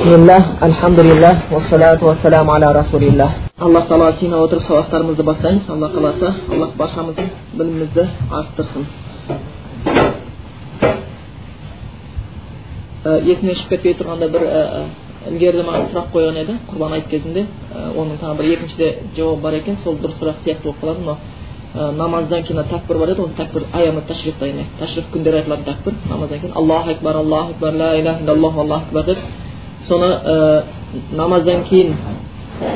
бисмиллах альхамдулиллах уассалату вассаламу аля расулиллах аллах тағала сыйына отырып сабақтарымызды бастаймыз алла қаласа аллах баршамыздың білімімізді арттырсын есіме шығып кетпей тұрғанда бір ілгеріде маған сұрақ қойған еді құрбан айт кезінде оның тағы бір екіншіде жауабы бар екен сол бір сұрақ сияқты болып қалады мынау намаздан кейін тәкбір бар еді ол тәкбір аямы ташриф яғни ташриф күндері айтылатын тәкбір намаздан кейін аллаху акбар аллаху акбар ла иляха иллаллах аллаху акбар деп соны намаздан кейін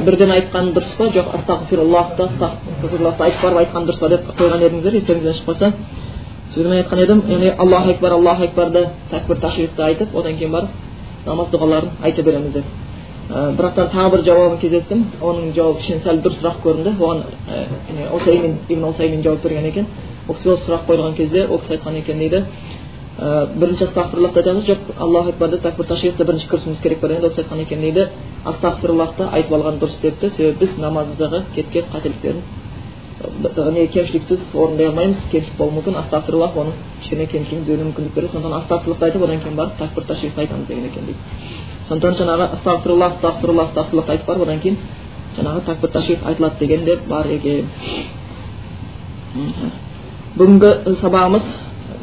бірден айтқан дұрыс па жоқ астағфируллахты айтып барып айтқан дұрыс па деп қойған едіңіздер естеріңізден қалса сол мен айтқан едім яғни аллаху акбар аллаху акбарды тәкбір ташрифті айтып одан кейін барып намаз дұғаларын айта береміз деп ә, бірақтан тағы бір жауабын кездестім оның жауабы кішкене сәл дұрысырақ көрінді оған осаймин ибн осаймин жауап берген екен ол кісі сұрақ қойылған кезде ол кісі айтқан екен дейді ә, бірінші астағфирлахты айтамыз жоқ аллаху акбарды тәкбір ташрифті бірінші кірісуіміз керек бар енді ол кісі айтқан екен дейді астағфирлахты айтып алған дұрыс депті себебі біз намазымыздағы кеткен қателіктерін не кемшіліксіз орындай алмаймыз кемшілік болуы мүмкін астағфируллах оның кішкене кемшілігін түзеуіне мүмкіндік береді сондықтан астағфирлахты айтып одан кейін барып тәкбір ташрифті айтамыз деген екен дейді сондықтан жаңағы астағфируллах астағфируллах астағфируллахты айтып барып одан кейін жаңағы тәкбір ташриф айтылады деген де бар екен бүгінгі сабағымыз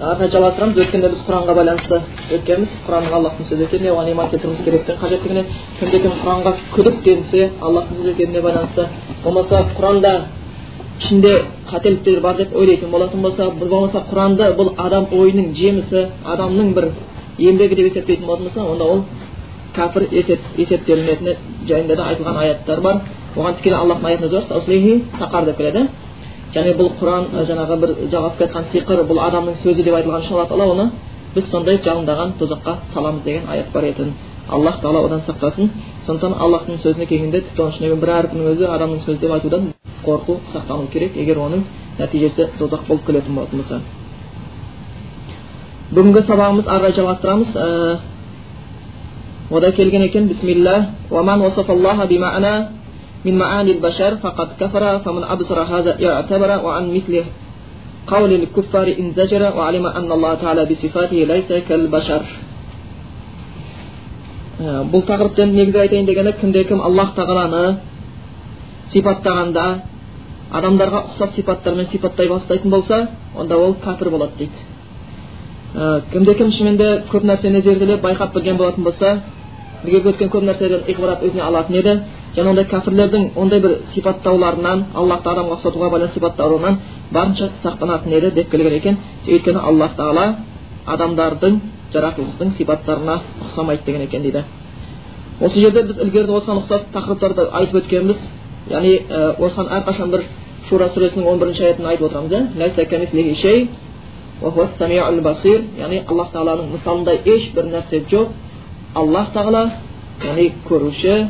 қарай жалғастырамыз өткенде біз құранға байланысты өткенбіз. Құранның аллахтың сөзі екеніне оған иман келтіруіміз керектігін қажеттігіне кімде кім құранға күдік денсе аллахтың сөзі екеніне байланысты. Болмаса құранда ішінде қателіктер бар деп ойлайтын болатын болса болмаса құранды бұл адам ойының жемісі адамның бір еңбегі деп есептейтін болатын болса онда ол кәпір есеп, есептелінетіні жайында да айтылған аяттар бар. Оған тікелей аллахтың аятында сақар деп келеді. Және бұл құран жаңағы бір жалғасып кетқан сиқыр бұл адамның сөзі деп айтылған үшін алла тағала оны біз сондай жалындаған тозаққа саламыз деген аят бар еді. Аллах тағала одан сақтасын. Сондықтан аллахтың сөзіне келгенде тіпті оның ішіндегі бір әрпінің өзі адамның сөзі деп айтудан қорқу сақтану керек. Егер оның нәтижесі тозақ болып келетін болатын болса. Бүгінгі сабағымыз ары қарай жалғастырамыз. Ода келген екен. Бисмилля من معاني البشر فقد كفر فمن أبصر هذا اعتبر وعن مثل قول الكفار إن زجر وعلم أن الله تعالى بصفاته ليس كالبشر бұл тақырыптан негізі айтайын дегенде кімде кім аллах тағаланы сипаттағанда адамдарға ұқсас сипаттармен сипаттай бастайтын болса онда ол кәпір болады дейді кімде кім шынымен де көп нәрсені зерделеп байқап білген болатын болса бірге өткен көп нәрселерден иғбарат өзіне алатын еді және ондай кәпірлердің ондай бір сипаттауларынан аллахты адамға ұқсатуға байланысты сипаттауынан барынша сақтанатын еді деп келген екен. Өйткені аллах тағала адамдардың жаратылыстың сипаттарына ұқсамайды деген екен дейді. Осы жерде біз ілгеріде осыған ұқсас тақырыптарды айтып өткенбіз. Яғни осыған әрқашан бір шура сүресінің он бірінші аятын айтып отырамыз иә яғни аллах тағаланың мысалындай ешбір нәрсе жоқ. Аллах тағала яғни көруші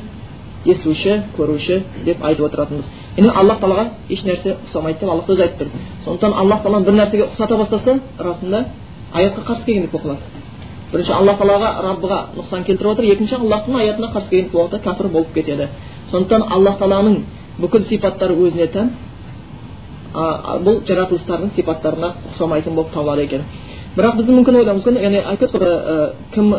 естуші көруші деп айтып отыратынбыз яғни аллах тағалаға ешнәрсе ұқсамайды деп аллах өзі айтып тұр сондықтан аллах тағаланы бір нәрсеге ұқсата бастаса расында аятқа қарсы келгендік болып қалады бірінші аллах тағалаға раббыға нұқсан келтіріп отыр екінші аллахтың аятына қарсы келген уақытта кәпір болып кетеді сондықтан аллах тағаланың бүкіл сипаттары өзіне тән бұл жаратылыстардың сипаттарына ұқсамайтын болып табылады екен бірақ біздің мүмкін ойлауымыз мүмкін яғни айтып ғой кім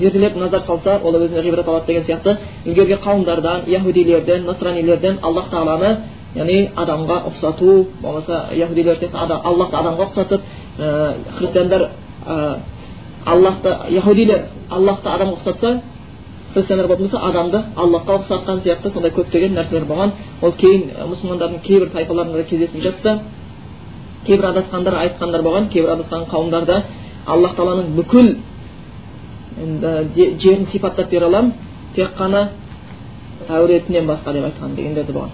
зерделеп назар салса ол өзіне ғибрат алады деген сияқты. Ілгергі қауымдардан яхудилерден насранилерден аллах тағаланы яғни адамға ұқсату болмаса яхудилер сияқты аллахты адамға ұқсатып христиандар аллахты яхудилер аллахты адамға ұқсатса христиандар болатын болса адамды аллахқа ұқсатқан сияқты сондай көптеген нәрселер болған. Ол кейін мұсылмандардың кейбір тайпаларында да кездесіп жатса кейбір адасқандар айтқандар болған кейбір адасқан қауымдарда аллах тағаланың бүкіл жерін сипаттап бере аламын тек қана әуретінен басқа деп айтқан дегендер де болған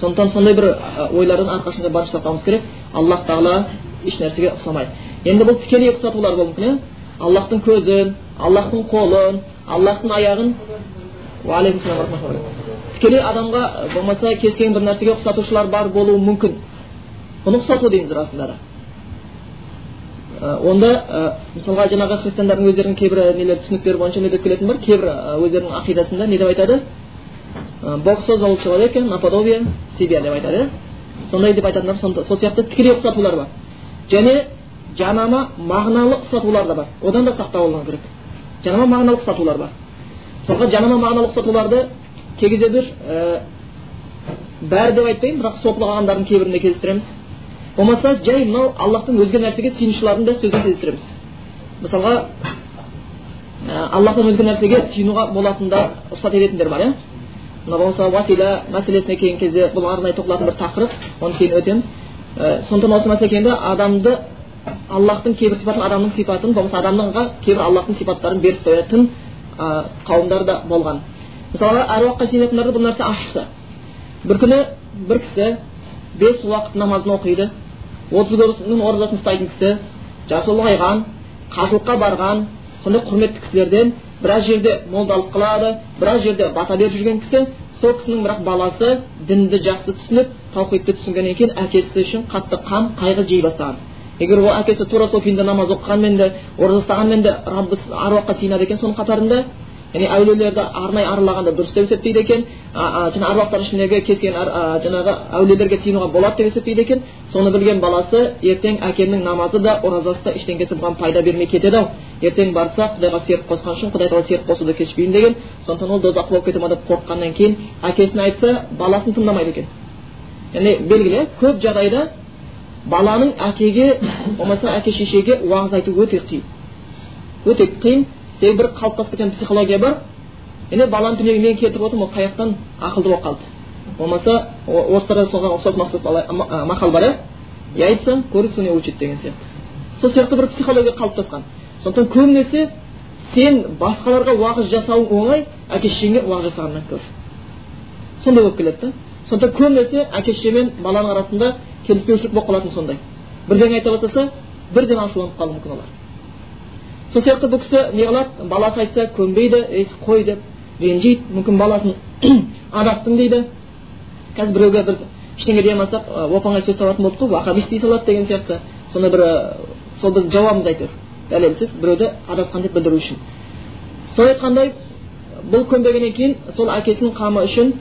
сондықтан сондай бір ойлардан әрқашанда барынша сақтауымыз керек аллах тағала ешнәрсеге ұқсамайды енді бұл тікелей ұқсатулар болуы мүмкін иә аллахтың көзін аллахтың қолын аллахтың аяғын тікелей адамға болмаса кез келген бір нәрсеге ұқсатушылар бар болуы мүмкін бұны ұқсату дейміз расында да онда мысалға жаңағы христиандардың өздерінің кейбір нелер түсініктері бойынша не деп келетін бар кейбір өздерінің ақидасында не деп айтады бог создал человека наподобие себя деп айтады сондай деп айтатындар сол сияқты тікелей ұқсатулар бар және жанама мағыналы ұқсатулар да бар одан да сақтау болған керек жанама мағыналы ұқсатулар бар мысалға жанама мағыналы ұқсатуларды кей кезде бір ә, бәрі деп айтпаймын бірақ сопылық ағымдардың кейбірінде кездестіреміз болмаса жай мынау аллахтың өзге нәрсеге сиынушылардың да сөзін кездестіреміз мысалға ә, аллахтан өзге нәрсеге сиынуға болатында рұқсат ететіндер бар иә? Мына болмаса уасила мәселесіне келген кезде бұл арнайы тоқталатын бір тақырып оны кейін өтеміз. Ә, сондықтан осы мәселе адамды аллахтың кейбір сипатын адамның сипатын болмаса адамға кейбір аллахтың сипаттарын беріп қоятын ә, қауымдар да болған. Мысалға әруаққа сенетіндерді бұл нәрсе ашық шықса бір күні бір кісі бес уақыт намазын оқиды. Отыз оразасын ұстайтын кісі жасы ұлғайған қажылыққа барған сондай құрметті кісілерден біраз жерде молдалық қылады біраз жерде бата беріп жүрген кісі сол кісінің бірақ баласы дінді жақсы түсініп таухидты түсінгеннен кейін әкесі үшін қатты қам қайғы жей бастаған. Егер ол әкесі тура сол күйінде намаз оқығанмен де ораза ұстағанмен де раббы аруаққа сыйынады екен соның қатарында яғни әулиелерді арнайы аралағанда дұрыс деп есептейді екен жаңағы аруақтар ішіндегі кез келген жаңағы әулиелерге сыйынуға болады деп есептейді екен соны білген баласы ертең әкемнің намазы да оразасы да ештеңкесі бұған пайда бермей кетеді ау ертең барса құдайға серік қосқан үшін құдай тағала серік қосуды кешпеймін деген сондықтан ол дозаққа болып кете ма деп қорыққаннан кейін әкесіне айтса баласын тыңдамайды екен яғни белгілі көп жағдайда баланың әкеге болмаса әке шешеге уағыз айту өте қиын өте қиын себебі бір қалыптасып кеткен психология бар. Міне баланы дүниеге мен келтіріп отырмын ол қай жақтан ақылды болып қалды. Болмаса орыстарда соған ұқсас мақал бар иә? Я айтсам курица не учит деген сияқты. Сол сияқты бір психология қалыптасқан. Сондықтан көбінесе сен басқаларға уағыз жасауың оңай әке шешеңе уағыз жасағаннан гөрі. Сондай болып келеді да. Сондықтан көбінесе әке шеше мен баланың арасында келіспеушілік болып қалатын сондай. Бірдеңе айта бастаса бірден ашуланып қалуы мүмкін олар. Сол сияқты бұл кісі не қылады? Баласы айтса көнбейді ей қой деп. Ренжиді мүмкін баласын адастың дейді. Қазір біреуге бір ештеңе дей алмасақ оп оңай сөз табатын болдық қой уахабист дей салады деген сияқты. Сондай бір сол біздің жауабымыз әйтеуір дәлелсіз біреуді адасқан деп білдіру үшін. Сол айтқандай бұл көнбегеннен кейін сол әкесінің қамы үшін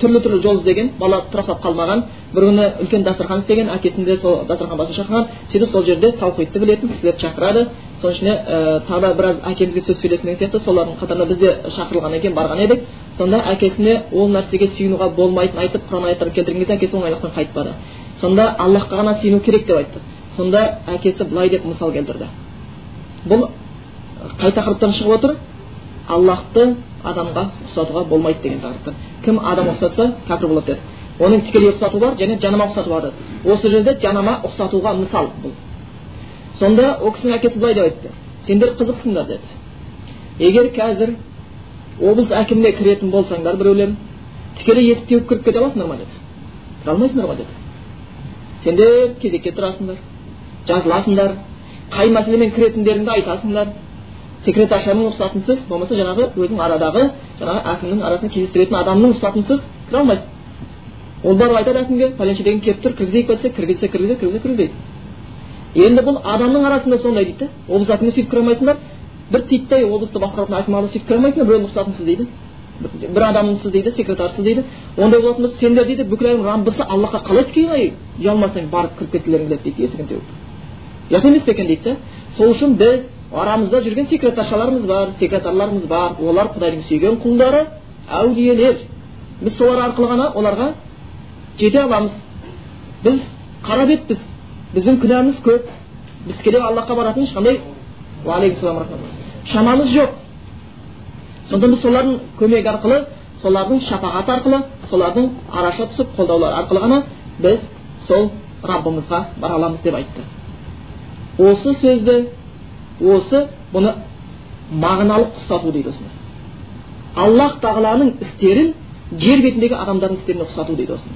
түрлі түрлі жол іздеген бала тұрақтап қалмаған бір күні үлкен дастархан істеген әкесін де сол дастархан басына шақырған сөйтіп сол жерде таухидты білетін кісілерді шақырады. Соның ішіне ә, тағы да біраз әкемізге сөз сөйлесін деген сияқты солардың қатарына біз де шақырылғаннан кейін барған едік. Сонда әкесіне ол нәрсеге сүйінуға болмайтынын айтып құран аяттар келтірген кезде әкесі оңайлықпен қайтпады сонда аллахқа ғана сүйіну керек деп айтты. Сонда әкесі былай деп мысал келтірді. Бұл қай тақырыптан шығып отыр? Аллахты адамға ұқсатуға болмайды деген тақырыптан кім адам ұқсатса кәпір болады деді. Оның тікелей ұқсату бар және жанама ұқсату бар деді. Осы жерде жанама ұқсатуға мысал бұл. Сонда ол кісінің әкесі былай деп айтты. Сендер қызықсыңдар деді. Егер қазір облыс әкіміне кіретін болсаңдар біреулер тікелей есік теуіп кіріп кете аласыңдар ма деді. Кіре алмайсыңдар ғой деді. Сендер кезекке тұрасыңдар жазыласыңдар қай мәселемен кіретіндеріңді айтасыңдар. Секретаршаның рұқсатынсыз болмаса жаңағы өзің арадағы жаңағы әкімнің арасында кездестіретін адамның рұқсатынсыз кіре алмайсың. Ол барып айтады әкімге пәленше деген келіп тұр кіргізейік па десе кіргізсе кіргізеді кіргізсе кіргізбейді енді бұл адамның арасында сондай дейді да облыс әкіміне сөйтіп кіре алмайсыңдар бір титтей облысты басқаратын әкім алып сөйтіп кіре алмайсыңдар біреудің рұқсатынсыз дейді бір адамсыз дейді секретарсыз дейді ондай болатын болса сендер дейді бүкіл әлем раббысы аллахқа қалай тікелей ұялмасаң барып кіріп кеткілерің келеді дейді есігін теуіп ұят емес пе екен дейді да сол үшін біз арамызда жүрген секретаршаларымыз бар секретарларымыз бар олар құдайдың сүйген құлдары әулиелер біз солар арқылы ғана оларға жете аламыз біз қара бетпіз біздің күнәміз көп біз тікелей аллахқа баратын ешқандай шамамыз жоқ сондықтан біз солардың көмегі арқылы солардың шапағаты арқылы солардың араша түсіп қолдаулары арқылы ғана біз сол раббымызға бара аламыз деп айтты осы сөзді осы бұны мағыналық ұқсату дейді осыны аллах тағаланың істерін жер бетіндегі адамдардың істеріне ұқсату дейді осыны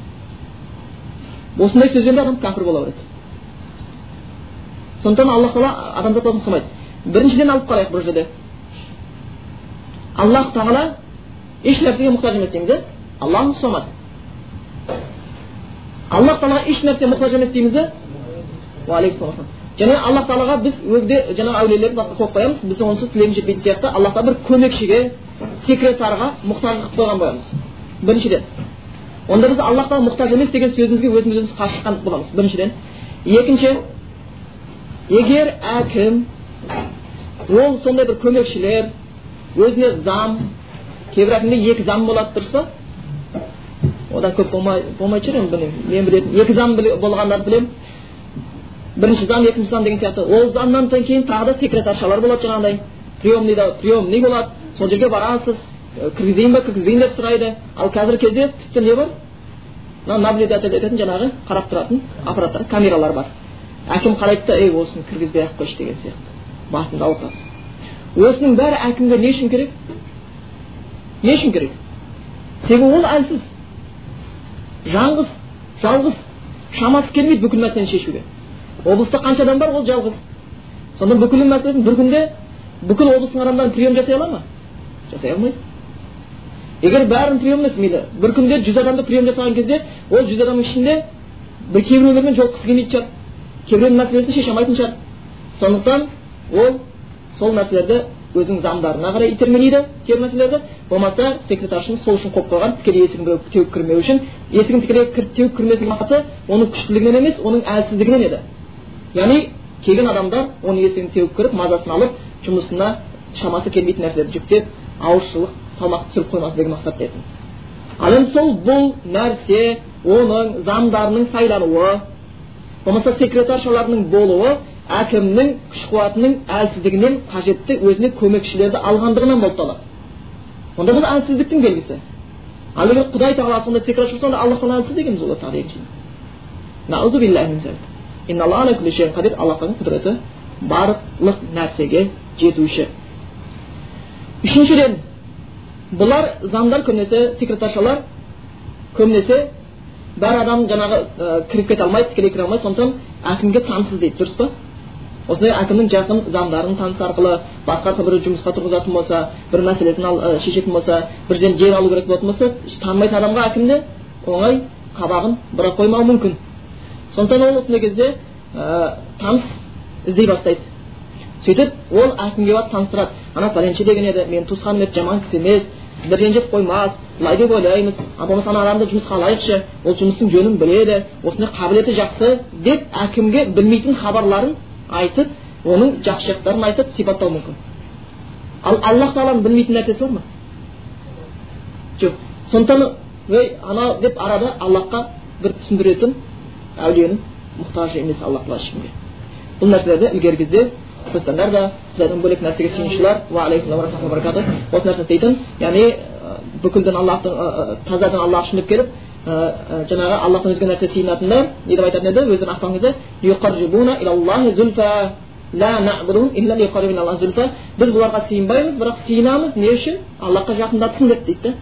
осындай сөзбен адам кәпір бола береді сондықтан аллах тағала адамзат басын ұқсамайды біріншіден алып қарайық бұл жерде. Аллах тағала еш нәрсеге мұқтаж емес дейміз иә аллах сомад аллах тағалаға еш нәрсе мұқтаж емес дейміз иә және аллах тағалаға біз өзде жаңағы әулиелерді басқа қойып қоямыз. Біз онсыз тілегіміз жетпейтін сияқты аллах тағала бір көмекшіге секретарға мұқтаж қылып қойған боламыз. Біріншіден. Онда біз аллах тағала мұқтаж емес деген сөзімізге өзіміз өзіміз қарсы шыққан боламыз. Біріншіден. Екінші егер әкім ол сондай бір көмекшілер өзіне зам кейбір әкімде екі зам болады дұрыс па одан көп болмай шығар енді білмеймін мен білетін екі зам болғандарды білемін бірінші зам екінші зам деген сияқты ол замнан кейін тағы да секретаршалар болады жаңағыдай приемныйда приемный болады сол жерге барасыз кіргізейін ба кіргізбейін деп сұрайды ал қазіргі кезде тіпті не бар мына наблюдатель ететін жаңағы қарап тұратын аппараттар камералар бар әкім қарайды да ей осыны кіргізбей ақ қойшы деген сияқты. Басында ауыртасыз осының бәрі әкімге не үшін керек? Не үшін керек? Себебі ол әлсіз. Жаңғыз жалғыз. Шамасы келмейді бүкіл мәселені шешуге. Облыста қанша адам бар ол жалғыз. Сонда бүкіл мәселесін бір күнде бүкіл облыстың адамдарын прием жасай ала ма? Жасай алмайды. Егер бәрін прием емес мейлі бір күнде жүз адамды прием жасаған кезде ол жүз адамның ішінде бір кейбіреулермен жолыққысы келмейтін шығар. Кейбіреудің мәселесін шеше алмайтын шығар сондықтан ол сол нәрселерді өзінің заңдарына қарай итермелейді кейбір мәселелерді болмаса секретаршыны сол үшін қойып қойған тікелей есігін теуіп кірмеу үшін есігін тікелей теуіп кірмесінің мақсаты оның күштілігінен емес оның әлсіздігінен еді яғни келген адамдар оның есігін теуіп кіріп мазасын алып жұмысына шамасы келмейтін нәрселерді жүктеп ауыршылық салмақ түсіріп қоймасын деген мақсатта еді ал енді сол бұл нәрсе оның заңдарының сайлануы болмаса секретаршаларының болуы әкімнің күш қуатының әлсіздігінен қажетті өзіне көмекшілерді алғандығынан болып табылады онда бұл әлсіздіктің белгісі. Ал егер құдай тағала сондай секретарша болса онда аллахтан әлсіз дегеніміз ол аллахтың құдіреті барлық нәрсеге жетуші. Үшіншіден бұлар заңдар көбінесе секретаршалар көбінесе бәрі адам жаңағы ә, кіріп кете алмайды тікелей кіре алмайды сондықтан әкімге таныс іздейді дұрыс па? Осындай әкімнің жақын заңдарын танысу арқылы басқа бір жұмысқа тұрғызатын болса бір мәселесін ал, ә, шешетін болса бір жерден жер алу керек болатын болса танымайтын адамға әкімді оңай қабағын бұра қоймауы мүмкін. Сондықтан ол осындай кезде ә, таныс іздей бастайды. Сөйтіп ол әкімге барып таныстырады. Ана пәленше деген еді менің туысқаным еді жаман кісі емес сіздер ренжіп қоймас былай деп ойлаймыз а болмаса ана адамды жұмысқа алайықшы ол жұмыстың жөнін біледі осындай қабілеті жақсы деп әкімге білмейтін хабарларын айтып оның жақсы жақтарын айтып сипаттау мүмкін ал аллах тағаланың білмейтін нәрсесі бар ма жоқ сондықтан ей анау деп арада аллахқа бір түсіндіретін әулиенің мұқтажы емес аллах тағала ешкімге бұл нәрселерді ілгергі кезде христиандар да құдайдан бөлек нәрсеге сыйынушылар осы нәрсені істейтін яғни бүкілден аллахтың тазадан аллах үшін деп келіп жаңағы аллахтан өзге нәрсе сыйынатындар не деп айтатын еді өздерінің ақпаңызда біз бұларға сыйынбаймыз бірақ сыйынамыз не үшін аллахқа жақындатсын деп дейді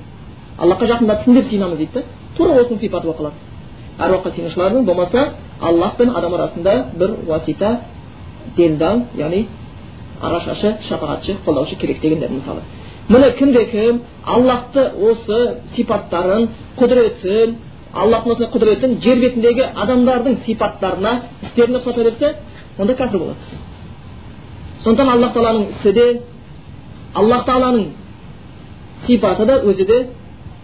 аллахқа жақындатсын деп сыйынамыз дейді да тура осының сипаты болып қалады әруаққа сыйынушылардың болмаса аллах пен адам арасында бір уасита делдал яғни арашашы шапағатшы қолдаушы керек дегендер мысалы міне кімде кім аллахты осы сипаттарын құдіретін аллахтың осындай құдіретін жер бетіндегі адамдардың сипаттарына істеріне ұқсата берсе онда кәпір болады сондықтан аллах тағаланың ісі де аллах тағаланың сипаты да өзі де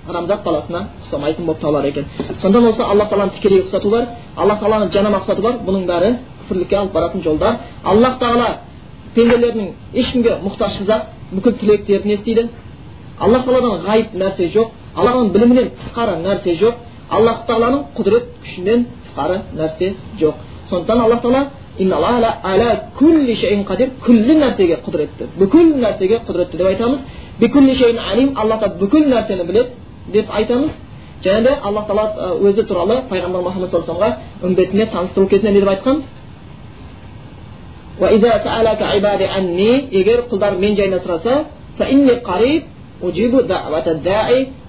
адамзат баласына ұқсамайтын болып табылады екен сондықтан осы аллах тағаланы тікелей ұқсату бар аллах тағаланы жанама ұқсату бар бұның бәрі күпірлікке алып баратын жолдар аллах тағала пенделердің ешкімге мұқтажсыз ақ бүкіл тілектерін естиді аллах тағаладан ғайып нәрсе жоқ аллахның білімінен тысқары нәрсе жоқ аллах тағаланың құдірет күшінен тысқары нәрсе жоқ сондықтан аллах тағала күллі нәрсеге құдіретті бүкіл нәрсеге құдіретті деп айтамыз алим алла тағала бүкіл нәрсені біледі деп айтамыз және де аллах тағала өзі туралы пайғамбар мұхаммад саллаллаху вассаламға үмбетіне таныстыру кезінде не деп айтқан егер құлдар мен жайында сұраса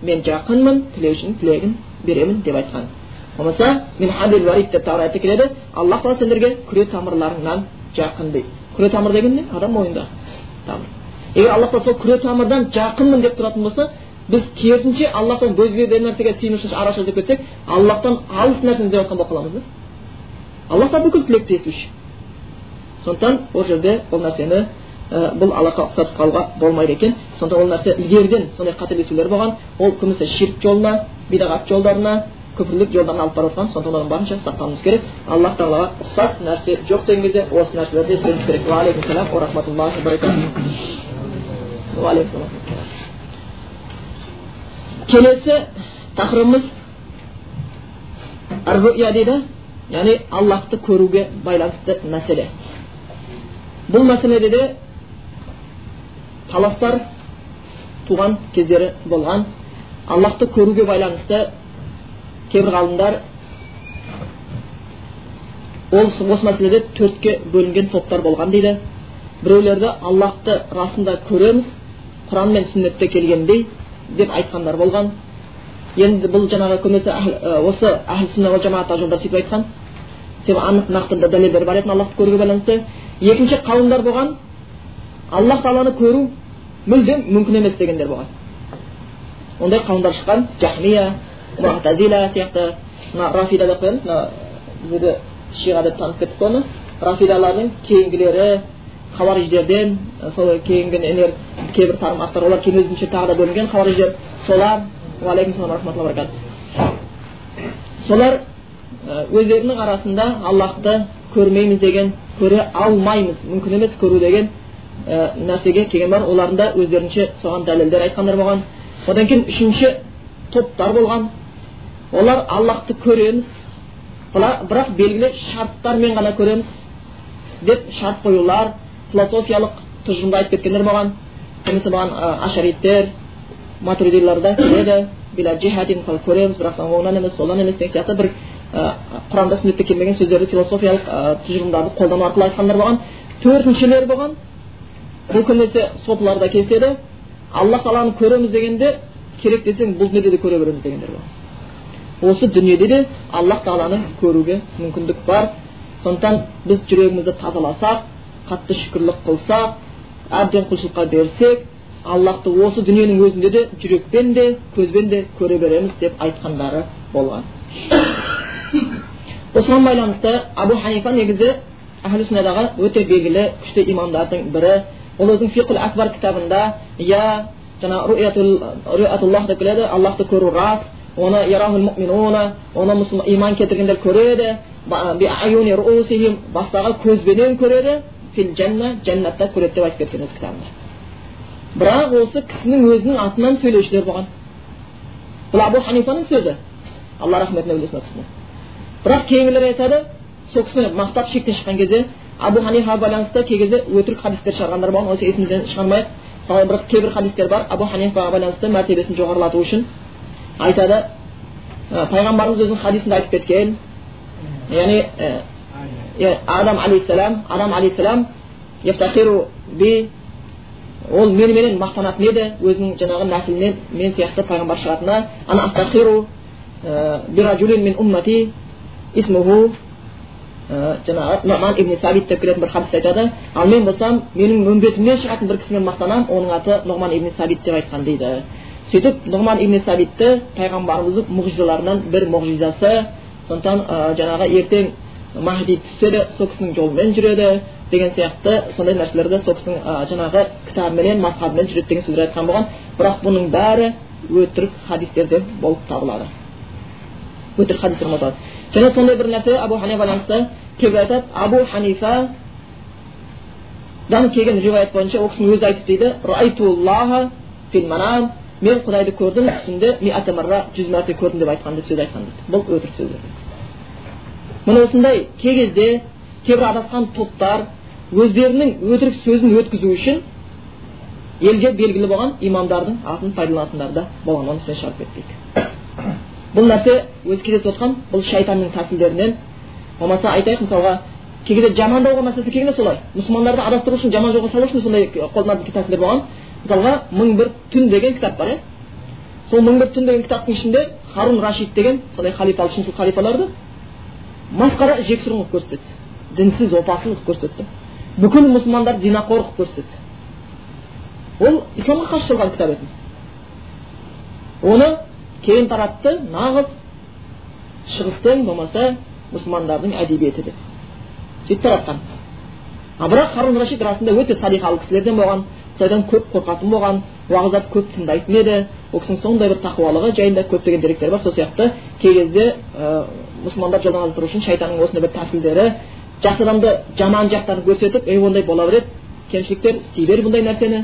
мен жақынмын тілеушінің тілегін беремін деп айтқан болмаса мен деп тағы келеді аллах тағала сендерге күре тамырларыңнан жақын дейді күре тамыр деген не адам мойнындағы тамыр егер аллах тағала сол күре тамырдан жақынмын деп тұратын болса біз керісінше аллахтан өзге бір нәрсеге сыйынушы араша іздеп кетсек аллахтан алыс нәрсені іздеп жатқан болып қаламыз да аллах тағала бүкіл тілекті естуші сондықтан ол жерде бұл нәрсені ә, бұл аллахқа ұқсатып қалуға болмайды екен. Сондықтан ол нәрсе ілгеріден сондай қателесулер болған. Ол көбінесе ширк жолына бидағат жолдарына күпірлік жолдарына алып бара жатқан сондықтан одан барынша сақтануымыз керек. Аллах тағалаға ұқсас нәрсе жоқ деген кезде осы нәрселерді ескеруіміз керек. Уағалейкум салам рахматуллахи келесі тақырыбымыз дейді. Яғни аллахты көруге байланысты мәселе. Бұл мәселеде де таластар туған кездері болған. Аллахты көруге байланысты кейбір ғалымдар ол осы мәселеде төртке бөлінген топтар болған дейді. Біреулерді аллахты расында көреміз құран мен сүннетте келгендей деп айтқандар болған. Енді бұл жаңағы көбінесе осы әхл сүнна жамаат жолдар сөйтіп айтқан. Себебі анық нақты дәлелдер бар еді аллахты көруге байланысты. Екінші қауымдар болған аллах тағаланы көру мүлдем мүмкін емес дегендер болған ондай қауымдар шыққан жахмия мутазила сияқты мына рафида деп қоямыз мына біздерде шиға деп танып кеттік оны рафидалардың кейінгілері хауариждерден сол кейінгі нелер кейбір тармақтар олар кейін өзінше тағы да бөлінген хауариждер солар уағалейкум салам рахматулла баракат солар өздерінің арасында аллахты көрмейміз деген көре алмаймыз мүмкін емес көру деген ә, нәрсеге келген бар олардың да өздерінше соған дәлелдер айтқандар болған одан кейін үшінші топтар болған олар аллахты көреміз бірақ белгілі шарттармен ғана көреміз деп шарт қоюлар философиялық тұжырымды айтып кеткендер болған немесе маған ашариттер матуридиларда келеді мысалы көреміз бірақ оңнан емес солдан емес деген сияқты бір құранда сүннетте келмеген сөздерді философиялық тұжырымдарды қолдану арқылы айтқандар болған. Төртіншілер болған. Бұл көбінесе сопыларда кездеседі алла тағаланы көреміз дегенде керек десең бұл дүниеде де көре береміз дегендер бар осы дүниеде де аллах тағаланы көруге мүмкіндік бар. Сондықтан біз жүрегімізді тазаласақ қатты шүкірлік қылсақ әбден құлшылыққа берсек аллахты осы дүниенің өзінде де жүрекпен де көзбен де көре береміз деп айтқандары болған. Осыған байланысты абу ханифа негізі әхлі сүннадағы өте белгілі күшті имамдардың бірі ол өзінің фиқул акбар кітабында иә жаңағы деп келеді аллахты көру рас оны оны иман келтіргендер көреді бастағы көзбенен көреді фил жәннатта көреді деп айтып кеткен өз кітабында бірақ осы кісінің өзінің атынан сөйлеушілер болған бұл абу ханифаның сөзі алла рахметіне бөлесін ол кісіні бірақ кейінгілер айтады сол кісіні мақтап шектен шыққан кезде абу ханифаға байланысты кей кезде өтірік хадистер шығарғандар болған осы есімізден шығармайық мысалы бір кейбір хадистер бар абу ханифаға байланысты мәртебесін жоғарылату үшін айтады пайғамбарымыз өзінің хадисінде айтып кеткен яғни адам алейхисалам адам алейхисалам ол меніменен мақтанатын еді өзінің жаңағы нәсілінен мен сияқты пайғамбар шығатынына ismuhu жаңағы нұман ибн сабит деп келетін бір хадис айтады ал мен болсам менің үмбетімнен шығатын бір кісімен мақтанамын оның аты нұғман ибн сабит деп айтқан дейді сөйтіп нұғман ибн сабитті пайғамбарымыздың мұғжизаларынан бір мұғжизасы сондықтан жаңағы ертең махди түссе де сол кісінің жолымен жүреді деген сияқты сондай нәрселерді сол кісінің жаңағы кітабыменен мазхабымен жүреді деген сөздер айтқан болған бірақ бұның бәрі өтірік хадистерден болып табылады өтірік хадистер және сондай бір нәрсе абу ханифа байланысты кейбір айтады абу ханифадан келген риуаят бойынша ол кісінің өзі айтып дейді мен құдайды көрдім түсімде жүз мәрте көрдім деп айтқан сөз айтқан дейді бұл өтірік сөз міне осындай кей кезде кейбір адасқан топтар өздерінің өтірік сөзін өткізу үшін елге белгілі болған имамдардың атын пайдаланатындар да болған оны естен шығарып кетпейік бұл нәрсе өзі кездесіп отқан бұл шайтанның тәсілдерінен. Болмаса айтайық мысалға кей кезде жамандауға мәселесі келгенде солай. Мұсылмандарды адастыру үшін жаман жолға салу үшін сондай қолданатын тәсілдер болған мысалға мың бір түн деген кітап бар иә. Сол мың бір түн деген кітаптың ішінде харун рашид деген сондай халифа шыншыл халифаларды масқара жексұрын қылып көрсетеді дінсіз опасыз қылып көрсетті. Бүкіл мұсылмандарды зинақор қылып көрсетеді ол исламға қарсы шыққан кітап еді. Оны кейін таратты нағыз шығыстың болмаса мұсылмандардың әдебиеті деп сөйтіп таратқан а бірақ харун рашид расында өте салиқалы кісілерден болған құдайдан көп қорқатын болған уағыздарды көп тыңдайтын еді ол кісінің сондай бір тақуалығы жайында көптеген деректер бар сол сияқты кей кезде ә, мұсылмандар жолдан азаттыру үшін шайтанның осындай бір тәсілдері жақсы адамды жаман жақтарын көрсетіп ей ондай бола береді кемшіліктер істей бер бұндай нәрсені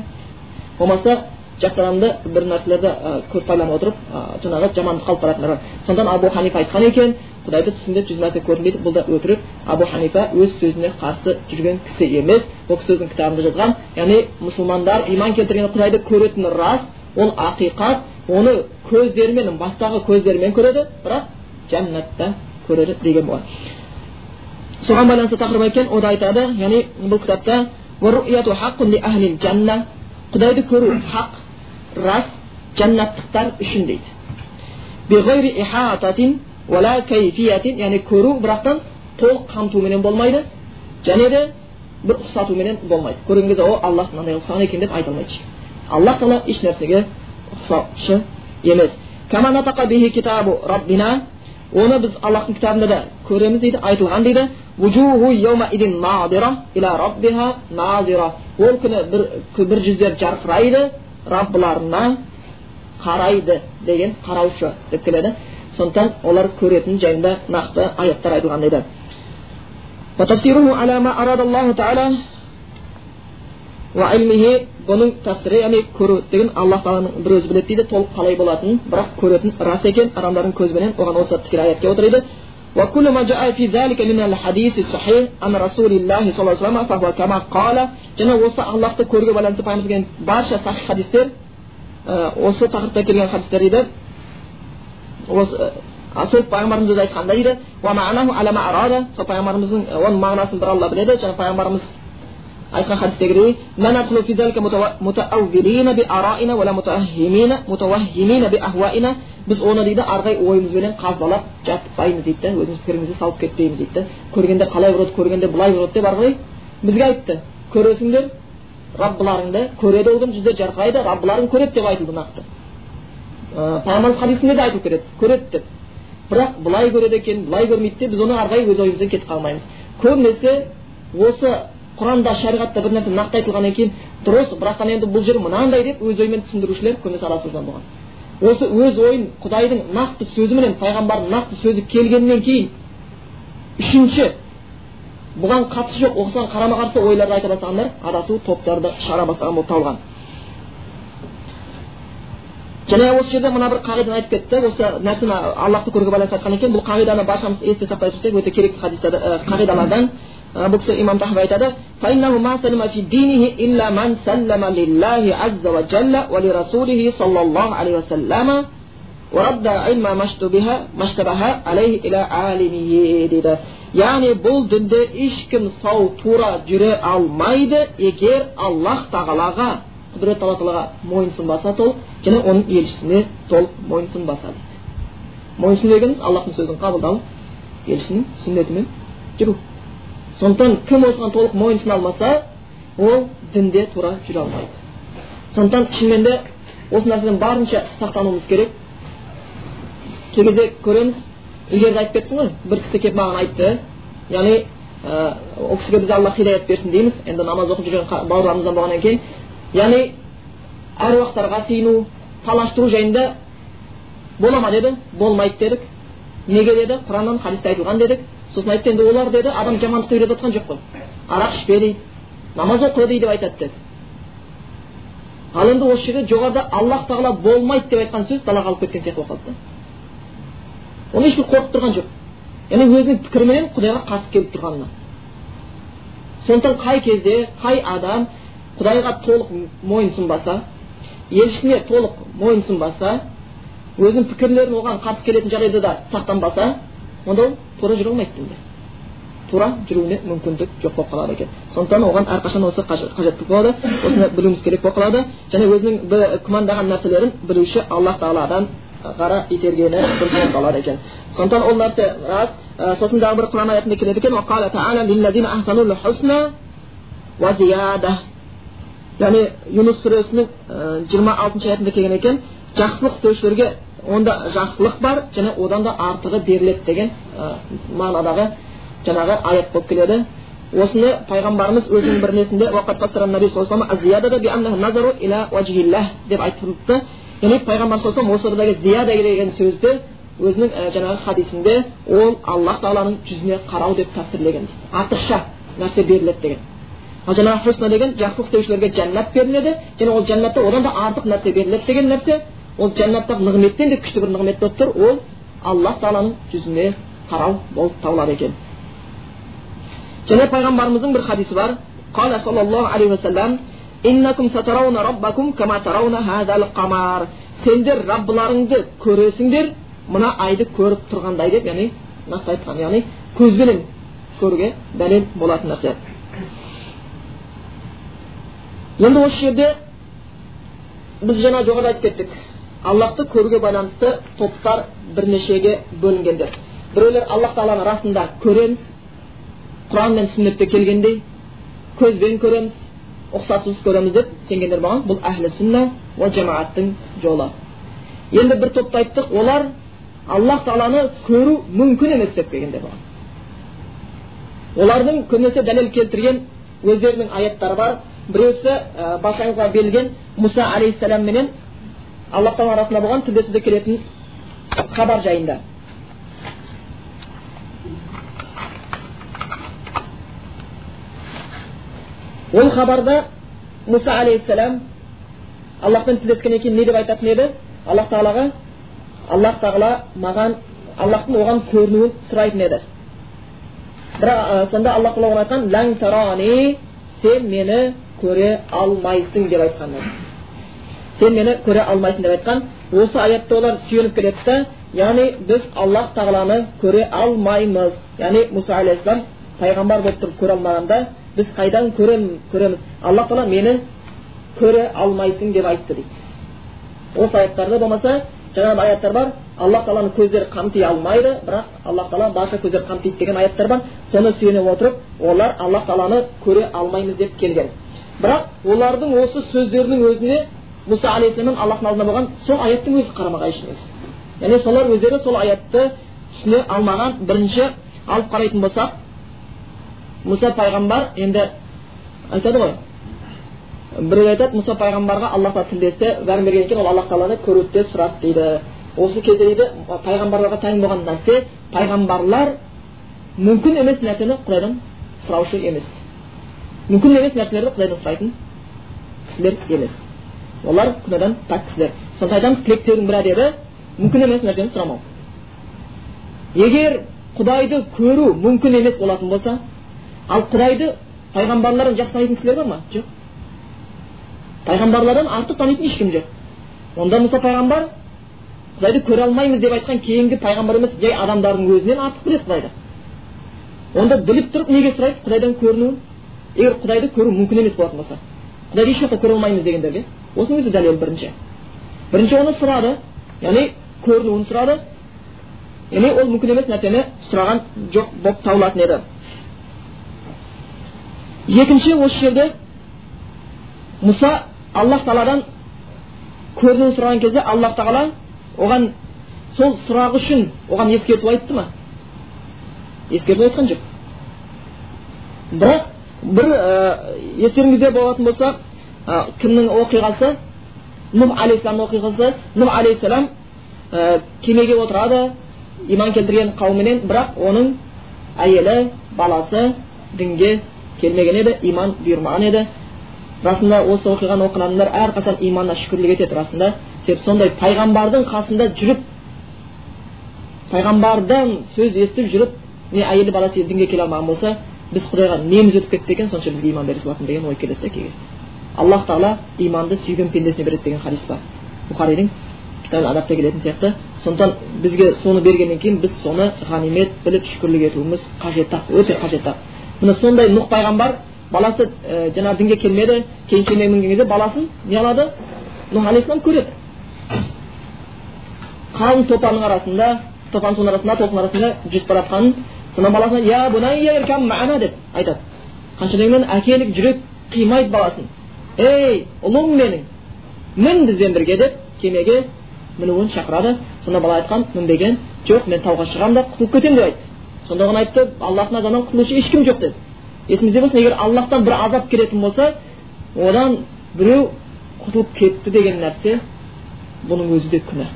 болмаса жақсы адамды бір нәрселерді көп байланып отырып жаңағы жамандыққа алып баратындар сондықтан абу ханифа айтқан екен құдайды түсімде жүз мәрте көрдім дейді бұл да өтірік абу ханифа өз сөзіне қарсы жүрген кісі емес бұл кісі өзінің кітабында жазған яғни мұсылмандар иман келтірген құдайды көретіні рас ол ақиқат оны көздерімен бастағы көздерімен көреді бірақ жәннатта көреді деген болған соған байланысты тақырып екен ода айтады яғни бұл кітапта құдайды көру хақ рас жәннаттықтар үшін дейді яғни көру бірақтан толық қамтуменен болмайды және де бір ұқсатуменен болмайды көрген кезде о аллах мынандай ұқсаған екен деп айта алмайды аллах тағала еш нәрсеге ұқсаушы емес оны біз аллахтың кітабында да көреміз дейді айтылған дейді ол күні бір, бір жүздер жарқырайды раббыларына қарайды деген қараушы деп келеді сондықтан олар көретін жайында нақты аяттар айтылған дейді бұның тәпсірі яғни көру деген аллах тағаланың бір өзі біледі дейді толық қалай болатынын бірақ көретін рас екен адамдардың көзбенен оған осы тікелей аят келіп отыр дейді وكل ما جاء في ذلك من الحديث الصحيح عن رسول الله صلى الله عليه وسلم فهو كما قال және осы аллахты көруге байланысты пайғамбарымыз келген барша сахих хадистер осы тақырыпта келген хадистер дейді осы сол пайғамбарымыз өзі айтқанда дейді сол пайғамбарымыздың оның мағынасын бір алла біледі және пайғамбарымыз айтқан хадистегідей біз оны дейді арғай ойымызбенен қазбалап жатпаймыз дейді да өзіміз пікірімізді салып кетпейміз дейді да көргенде қалай көреді көргенде былай көреді деп арғай бізге айтты көресіңдер раббыларыңды көреді ол күні жүздер жарқырайды раббыларың көреді деп айтылды нақты пайғамбарымыз хадисінде де айтылып кетеді көреді деп бірақ былай көреді екен былай көрмейді деп біз оны арғай өз ойымызбен кетіп қалмаймыз көбінесе осы құранда шариғатта бір нәрсе нақты айтылғаннан кейін дұрыс бірақ енді бұл жер мынандай деп өз ойымен түсіндірушілер көбінесе арасында болған осы өз ойын құдайдың нақты сөзіменен пайғамбардың нақты сөзі келгеннен кейін үшінші бұған қатысы жоқ осыған қарама қарсы ойларды айта бастағандар адасу топтарды шығара бастаған болып табылған және осы жерде мына бір қағиданы айтып кетті осы нәрсені аллахты көруге байланысты айтқан екен бұл қағиданы баршамыз есте сақтай тұрсақ өте керекті қағидалардан бұл кісі имам тахауи айтады яғни бұл дінде ешкім сау тура жүре алмайды егер аллах тағалаға құдірет алла тағалаға мойынсұнбаса толық және оның елшісіне толық мойынсұнбаса дейді мойынсыну дегеніміз аллахтың сөзін қабылдау елшісінің сүннетімен жүру сондықтан кім осыған толық мойынсұна алмаса ол дінде тура жүре алмайды. Сондықтан шынымен де осы нәрседен барынша сақтануымыз керек. Кей кезде көреміз ілгеріде айтып кеттім ғой бір кісі келіп маған айтты. Яғни ә, ол кісіге біз алла хидаят берсін дейміз. Енді намаз оқып жүрген бауырларымыздан болғаннан кейін. Яғни әруақтарға сыйыну талаштыру жайында бола ма деді болмайды дедік. Неге деді құраннан хадисте айтылған дедік. Сосын айтты енді олар деді адам жамандыққа үйретіп жатқан жоқ қой. Арақ ішпе дейді намаз оқы дейді деп айтады деді ал енді осы жерде жоғарыда аллах тағала болмайды деп айтқан сөз далаға алып кеткен сияқты болып қалды да. Оны ешбір қорқып тұрған жоқ. Яғни өзінің пікіріменен құдайға қарсы келіп тұрғанына. Сондықтан қай кезде қай адам құдайға толық мойынсұнбаса елшісіне толық мойынсұнбаса өзінің пікірлерін оған қарсы келетін жағдайда да сақтанбаса онда ол тура жүре алмайды дінде тура жүруіне мүмкіндік жоқ болып қалады екен сондықтан оған әрқашан осы қажеттілік болады осыны білуіміз керек болып қалады және өзінің күмәндаған нәрселерін білуші аллах тағаладан ғана itергені дұрыс болып қалады екен сондықтан ол нәрсе рас сосын дағы бір құран аятында келеді екен яғни юнус сүресінің жиырма алтыншы аятында келген екен жақсылық істеушілерге онда жақсылық бар және одан да артығы беріледі деген мағынадағы жаңағы аят болып келеді. Осыны пайғамбарымыз өзінің бір несінде деп айтылыпты яғни пайғамбар саллаллаху осы жердегі зияда деген сөзді өзінің жаңағы хадисінде ол аллах тағаланың жүзіне қарау деп тәпсірлеген артықша нәрсе беріледі деген. Ал жаңағы хусна деген жақсылық істеушілерге жәннат беріледі және ол жәннатта одан да артық нәрсе беріледі деген нәрсе. Ол жәннаттағы нығметтен де күшті бір нығмет болып тұр. Ол аллах тағаланың жүзіне қарау болып табылады екен. Және пайғамбарымыздың бір хадисі бар. Қала саллаллаху алейхи уассалам сендер раббыларыңды көресіңдер мына айды көріп тұрғандай деп яғни нақты айтқан яғни көзбенен көруге дәлел болатын нәрсе. Енді осы жерде біз жаңа жоғарыда айтып кеттік. Аллахты көруге байланысты топтар бірнешеге бөлінгендер біреулер аллах тағаланы расында көреміз құран мен сүннетте келгендей көзбен көреміз ұқсатусыз көреміз деп сенгендер болған бұл әхлі сүнна уа жамааттың жолы енді бір топты айттық олар аллах тағаланы көру мүмкін емес деп келгендер болған олардың көбінесе дәлел келтірген өздерінің аяттары бар біреусі ә, баршаңызға берілген мұса алейхисалам менен аллах тағала арасында болған тілдесуде келетін хабар жайында. Ол хабарда мұса алейхисалам аллахпен тілдескеннен кейін не деп айтатын еді? Аллах тағалаға аллах тағала маған аллахтың оған көрінуін сұрайтын еді. Бірақ сонда аллах тағала оған айтқан ләң тарани сен мені көре алмайсың деп айтқан сен мені көре алмайсың деп айтқан осы аятта олар сүйеніп келеді да яғни біз аллах тағаланы көре алмаймыз яғни мұса алейхисалам пайғамбар болып тұрып көре алмағанда біз қайдан көреміз көреміз алла тағала мені көре алмайсың деп айтты дейді осы аяттарда болмаса жаңағы аяттар бар аллах тағаланы көздері қамти алмайды бірақ аллах тағала барша көздер қамтиды деген аяттар бар соны сүйене отырып олар аллах тағаланы көре алмаймыз деп келген бірақ олардың осы сөздерінің өзіне мұса алейхисалам аллахтың алдында болған сол аяттың өзі қарама қайшы яғни солар өздері сол аятты түсіне алмаған бірінші алып қарайтын болсақ мұса пайғамбар енді айтады ғой біреу айтады мұса пайғамбарға аллах тағала тілдесті бәрін берген екен ол аллах тағаланы көруді сұрады дейді осы кезде дейді пайғамбарларға тән болған нәрсе пайғамбарлар мүмкін емес нәрсені құдайдан сұраушы емес мүмкін емес нәрселерді құдайдан сұрайтын кісілер емес олар күнәдан пәк кісілер сонда айтамыз тілектердің бір әдебі мүмкін емес нәрсені сұрамау егер құдайды көру мүмкін емес болатын болса ал құдайды пайғамбарлардан жақсы танитын кісілер бар ма жоқ пайғамбарлардан артық танитын ешкім жоқ онда мұса пайғамбар құдайды көре алмаймыз деп айтқан кейінгі пайғамбар емес жай адамдардың өзінен артық біледі құдайды онда біліп тұрып неге сұрайды құдайдан көрінуін егер құдайды көру мүмкін емес болатын болса құдайды еш жақта көре алмаймыз дегендерге осының өзі дәлел бірінші бірінші оны сұрады яғни көрінуін сұрады яғни ол мүмкін емес нәрсені сұраған жоқ болып табылатын еді екінші осы жерде мұса аллах тағаладан көрінуін сұраған кезде аллах тағала оған сол сұрағы үшін оған ескерту айтты ма ескерту айтқан жоқ бірақ бір ә, естеріңізде болатын болса кімнің оқиғасы? Нұх алейхисаламның оқиғасы? Нұх алейхисалам ә, кемеге отырады иман келтірген қауымменен бірақ оның әйелі баласы дінге келмеген еді иман бұйырмаған еді. Расында осы оқиғаны оқыған адамдар әрқашан иманына шүкірлік етеді расында. Себебі сондай пайғамбардың қасында жүріп пайғамбардан сөз естіп жүріп не әйелі баласы дінге келе алмаған болса біз құдайға неміз өтіп кетті екен сонша бізге иман бере салатын деген ой келеді да кей кезде аллах тағала иманды сүйген пендесіне береді деген хадис бар бұхаридің кітаб адапта келетін сияқты сондықтан бізге соны бергеннен кейін біз соны ғанимет біліп шүкірлік етуіміз қажет өте қажет міне сондай нұх пайғамбар баласы ә, жаңағы дінге келмеді кейін кемеге мінген кезде баласын не алады нұх алейхисалам көреді қалың топанның арасында топан судың арасында толқын арасында жүзіп бара жатқанын сонда баласына я деп айтады қанша дегенмен әкелік жүрек қимайды баласын ей ұлым менің мін бізбен бірге деп кемеге мінуін шақырады сонда бала айтқан мінбеген жоқ мен тауға шығамын да құтылып кетемін деп айтты сонда оған айтты аллахтың азабынан құтылушы ешкім жоқ деді есіңізде болсын егер аллахтан бір азап келетін болса одан біреу құтылып кетті деген нәрсе бұның өзі де күнә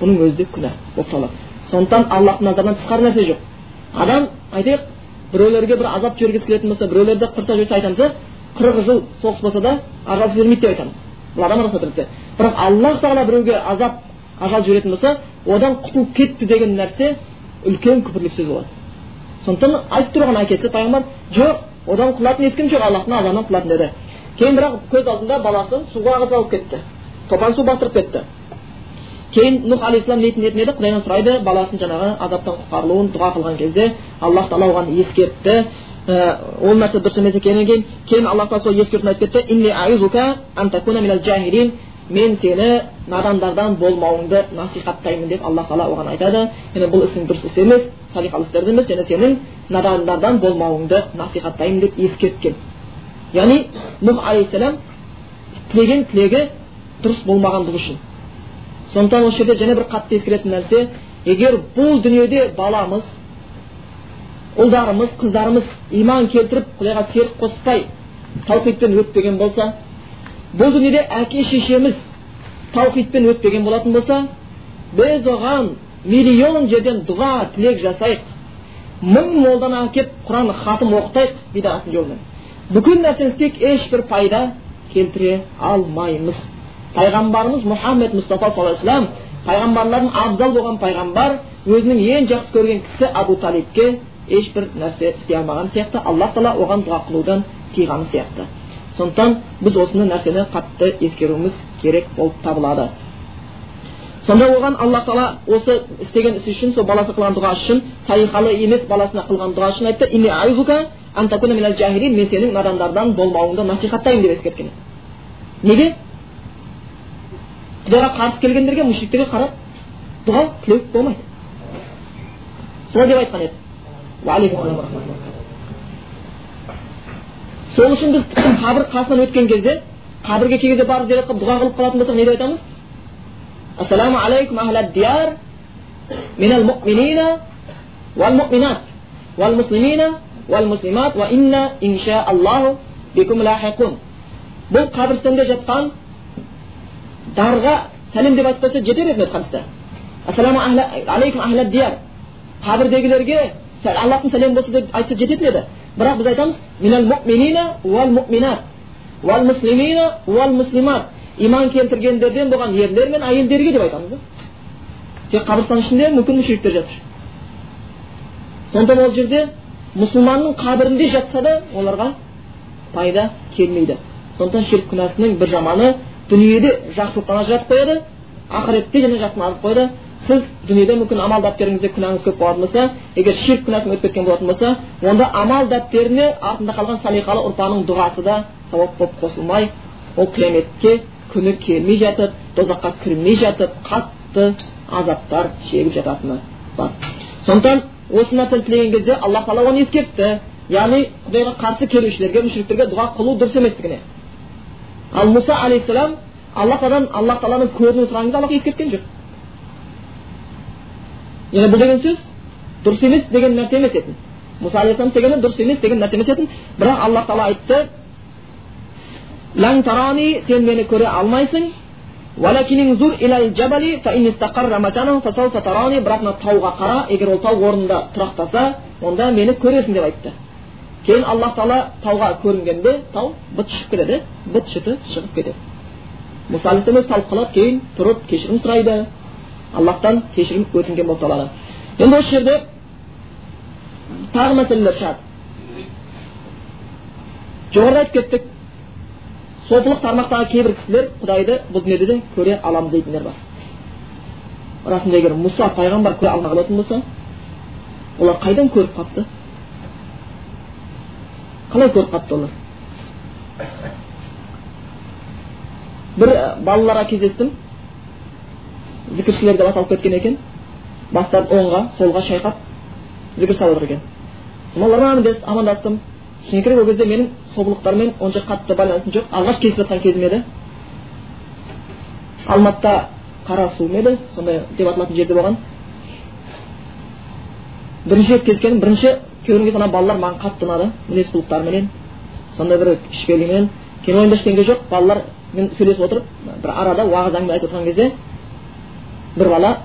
бұның өзі де күнә болып табылады сондықтан аллахтың назарынан тысқары нәрсе жоқ адам айтайық біреулерге бір азап жібергісі келетін болса біреулерді қырта жіберсе айтамыз қырық жыл соғыс болса да ажал жібермейді деп айтамыз. Бұл адам адасады бірақ аллах тағала біреуге азап ажал жіберетін болса одан құтылып кетті деген нәрсе үлкен күпірлік сөз болады. Сондықтан айтып тұрған әкесі пайғамбар жоқ одан құтылатын ешкім жоқ аллахтың азабынан құтылатын деді. Кейін бірақ көз алдында баласын суға алып кетті. Топан су бастырып кетті. Кейін нұх алейхисалам нетін еді құдайдан сұрайды баласын жаңағы азаптан құтқарылуын дұға қылған кезде аллах тағала оған ескертті. Ол нәрсе дұрыс емес екенін кейін кейін аллах тағала сол ескертуін айтып кетті. Мен сені надандардан болмауыңды насихаттаймын деп алла тағала оған айтады. Яғни бұл ісің дұрыс іс емес салиқалы істерді емес және сенің надандардан болмауыңды насихаттаймын деп ескерткен. Яғни нұх алейхисалам тілеген тілегі дұрыс болмағандығы үшін. Сондықтан осы жерде және бір қатты ескеретін нәрсе егер бұл дүниеде баламыз ұлдарымыз қыздарымыз иман келтіріп құдайға серік қоспай таухидпен өтпеген болса бұл дүниеде әке шешеміз таухидпен өтпеген болатын болса біз оған миллион жерден дұға тілек жасайық мың молданы әкеліп құран хатым оқытайық бидағаттың жолымен бүкіл нәрсені істейік ешбір пайда келтіре алмаймыз. Пайғамбарымыз мұхаммед мұстафа саллаллаху алейhi пайғамбарлардың абзал болған пайғамбар өзінің ең жақсы көрген кісі абу талибке ешбір нәрсе істей алмаған сияқты. Аллах тағала оған дұға қылудан тыйғаны сияқты. Сондықтан біз осыны нәрсені қатты ескеруіміз керек болып табылады. Сонда оған алла тағала осы істеген ісі үшін сол баласы қылған дұға үшін салихалы емес баласына қылған дұға үшін айтты. Мен сенің надандардан болмауыңды насихаттаймын деп ескерткен неге? Құдайға қарсы келгендерге мүшриктерге қарап дұға тілеу болмайды. Солай деп айтқан еді. Сол үшін біз қабір қасынан өткен кезде қабірге кей кезде барып зиярат қылып дұға қылып қалатын болсақ не деп айтамыз ассаламу алейкум ахлад дияр минал муминина вал муминат вал муслимина вал муслимат ва инна инша аллаху бикум бұл қабірстанда жатқан дарға сәлем деп айтып қойса жетер еді ассаламу алейкум қабірдегілерге аллахтың сәлемі болсын деп айтса жететін еді бірақ біз айтамыз иман келтіргендерден болған ерлер мен әйелдерге деп айтамыз да тек қабірстан ішінде мүмкін мүшриктер жатыр сондықтан ол жерде мұсылманның қабірінде жатса да оларға пайда келмейді сондықтан ширк күнәсінің бір жаманы дүниеде жақсылықтан ажыратып қояды ақыретте және жақсыны алып қояды сіз дүниеде мүмкін амал дәптеріңізде күнәңіз көп болатын болса егер ширк күнәсін өтіп кеткен болатын болса онда амал дәптеріне артында қалған салиқалы ұрпағының дұғасы да сауап болып қосылмай ол қияметке күні келмей жатып тозаққа кірмей жатып қатты азаптар шегіп жататыны бар сондықтан осы нәрсені тілеген кезде алла тағала оны ескертті яғни құдайға қарсы келушілерге мүшриктерге дұға қылу дұрыс еместігіне ал мұса алейхисалам алла тағаладан аллах тағаланың сұраған кезде аллах ескерткен жоқ яғни бұл деген сөз дұрыс емес деген нәрсе емес етін мұса алейхисалам істегені дұрыс емес деген нәрсе емес етін бірақ аллах тағала айтты лән тарани сен мені көре алмайсың бірақ мына тауға қара егер ол тау орнында тұрақтаса онда мені көресің деп айтты кейін аллах тағала тауға көрінгенде тау быт шығып кетеді быт шыты шығып кетеді мұса алейхисалам талып қалады кейін тұрып кешірім сұрайды аллахтан кешірім өтінген болып табылады енді осы жерде тағы мәселелер шығады жоғарыда айтып кеттік сопылық тармақтағы кейбір кісілер құдайды бұл дүниеде де көре аламыз дейтіндер бар расында егер мұса пайғамбар көре алмаған болатын болса олар қайдан көріп қалыпты қалай көріп қалыпты олар бір балаларға кездестім зікіршілер деп аталып кеткен екен бастарын оңға солға шайқап зікір салып жатыр екен солармен амандастым шыны керек ол кезде менің собылықтармен онша қатты байланысым жоқ алғаш кездесіп жатқан кезім еді алматыда қарасу ма еді сондай деп аталатын жерде болған бірінші рет кездескенім бірінші көрген кезде ана балалар маған қатты ұнады мінез құлықтарыменен сондай бір кішіпейілігіменен кейін ойымда ештеңе жоқ балалармен сөйлесіп отырып бір арада уағыз әңгіме айтып отырған кезде бір бала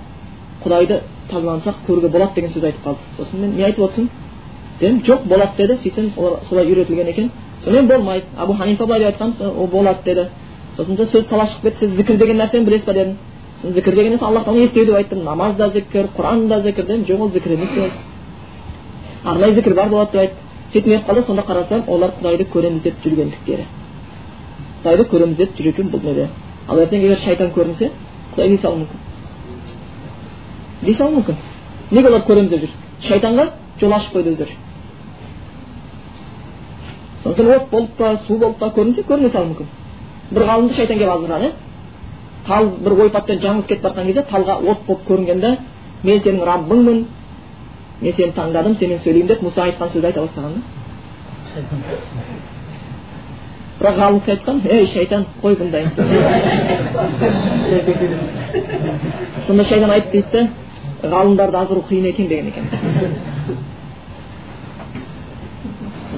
құдайды пайдалансақ көруге болады деген сөз айтып қалды сосын мен не айтып отырсың дедім жоқ болады деді сөйтсем солай үйретілген екен сонымен болмайды абу ханифа былай деп айтқан ол болады деді сосын сөз талас шығып кетті сіз зікір деген нәрсені білесіз ба дедім сосын зікір деген нәрсе аллахтан естеу деп айттым намаз да зікір құран да зікір дедім жоқ ол зікір емес деп арнайы зікір бар болады деп айтты сөйтіп не қалды сонда қарасам олар құдайды көреміз деп жүргендіктері құдайды көреміз деп жүр екен бұл неде ал ертең егер шайтан көрінсе құдай дей салуы мүмкін дей салуы мүмкін неге олар көреміз деп жүр шайтанға жол ашып қойды өздері сондықтан от болып та су болып та көрінсе көріне салуы мүмкін бір ғалымды шайтан келіп азырған иә тал бір ойпаттан жаңылыс кетіп бара жатқан кезде талға от болып көрінгенде мен сенің раббыңмын мен сені таңдадым сенімен сөйлеймін деп мұса айтқан сөзді айта бастаған да бірақ ғалым кісі айтқан ей шайтан қой бұндайын сонда шайтан айтты дейді да ғалымдарды азыру қиын екен деген екен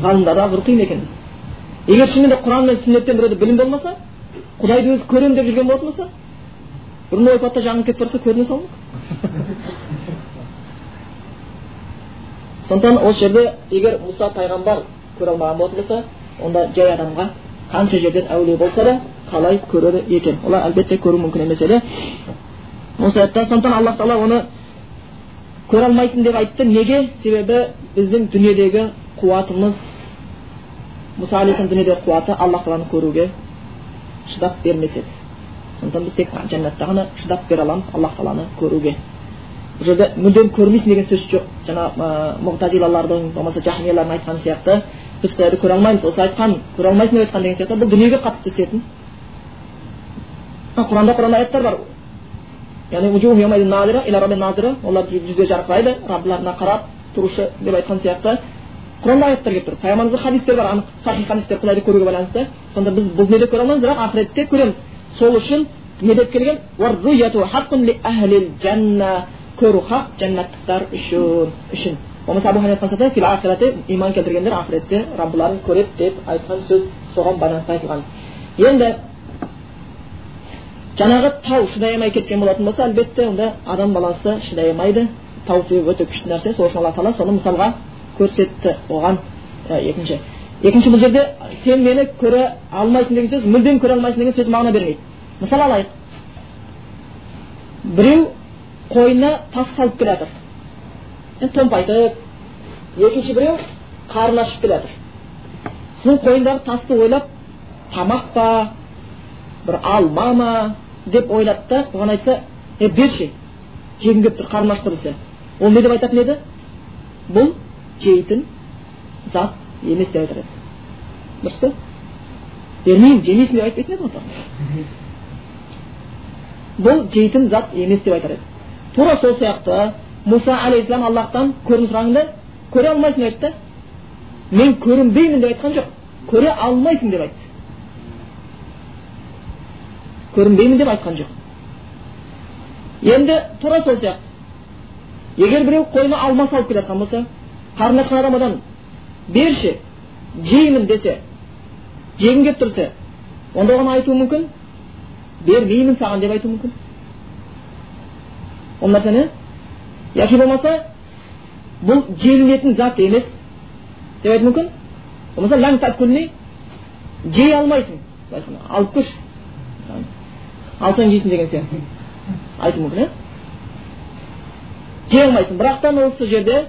ғалымдарды азыру қиын екен егер шынымен де құран мен сүннеттен біреуде білім болмаса құдайды өзі көремін деп жүрген болатын болса бұрын ойпатта жаңылып кетіп бара жатса көріне салмақ сондықтан осы жерде егер мұса пайғамбар көре алмаған болатын болса онда жай адамға қанша жерден әулие болса да қалай көреді екен олар әлбетте көру мүмкін емес еді осы аятта сондықтан аллах тағала оны көре алмайсың деп айтты неге себебі біздің дүниедегі қуатымыз мұса дүниедегі қуаты аллах тағаланы көруге шыдап бермес еді сондықтан біз тек жәннатта ғана шыдап бере аламыз аллах тағаланы көруге бұл жерде мүлдем көрмейсің деген сөз жоқ жаңа мұғтазилалардың болмаса жахмиялардың айтқаны сияқты біз құдайды көре алмаймыз осы айтқан көре алмайсың деп айтқан деген сияқты бұл дүниеге қатысты істетін құранда құранда аяттар бар яғни олар жарқырайды раббыларына қарап тұрушы деп айтқан сияқты құранда аяттар келіп тұр пайғамбарымызда хадистер бар анық сахи хадистер құдайды көруге байланысты сонда біз бұл дүниеде көре алмаймыз бірақ ақыретте көреміз сол үшін не деп келген көру хақ жәннаттықтар үшін үшін болмаса абу ханиф айтқан иман келтіргендер ақыретте раббыларын көреді деп айтқан сөз соған байланысты айтылған енді жаңағы тау шыдай алмай кеткен болатын болса әлбетте онда адам баласы шыдай алмайды тау себебі өте күшті нәрсе сол үшін алла тағала соны мысалға көрсетті оған. Екінші. Екінші бұл жерде сен мені көре алмайсың деген сөз мүлдем көре алмайсың деген сөз мағына бермейді. Мысал алайық. Біреу қойнына тас салып келе жатыр томпайтып екінші біреу қарны ашып келе жатыр сосын қойнындағы тасты ойлап тамақ па? Бір алма ма? Деп ойлады да оған айтса е берші жегім келіп тұр қарным ашып тұр десе. Ол не деп айтатын еді? Бұл жейтін зат емес деп айтар еді дұрыс па? Бермеймін жемейсің деп айтпайтын еді ғой бұл жейтін зат емес деп айтар еді тура сол сияқты мұса алейхисалам аллахтан көрін сұрағанда көре алмайсың деп айтты. Мен көрінбеймін деп айтқан жоқ. Көре алмайсың деп айтты. Көрінбеймін деп айтқан жоқ енді тура сол сияқты егер біреу қойнына алма салып келе жатқан болса қарны ашқан адам одан берші жеймін десе жегім келіп тұрса онда оған айтуы мүмкін бермеймін саған деп айтуы мүмкін ол нәрсені яки болмаса бұл желінетін зат емес деп айту мүмкін болмаса жей алмайсың алып көрші алсаң жейсің деген сияқты. Айту мүмкін иә жей алмайсың бірақтан осы жерде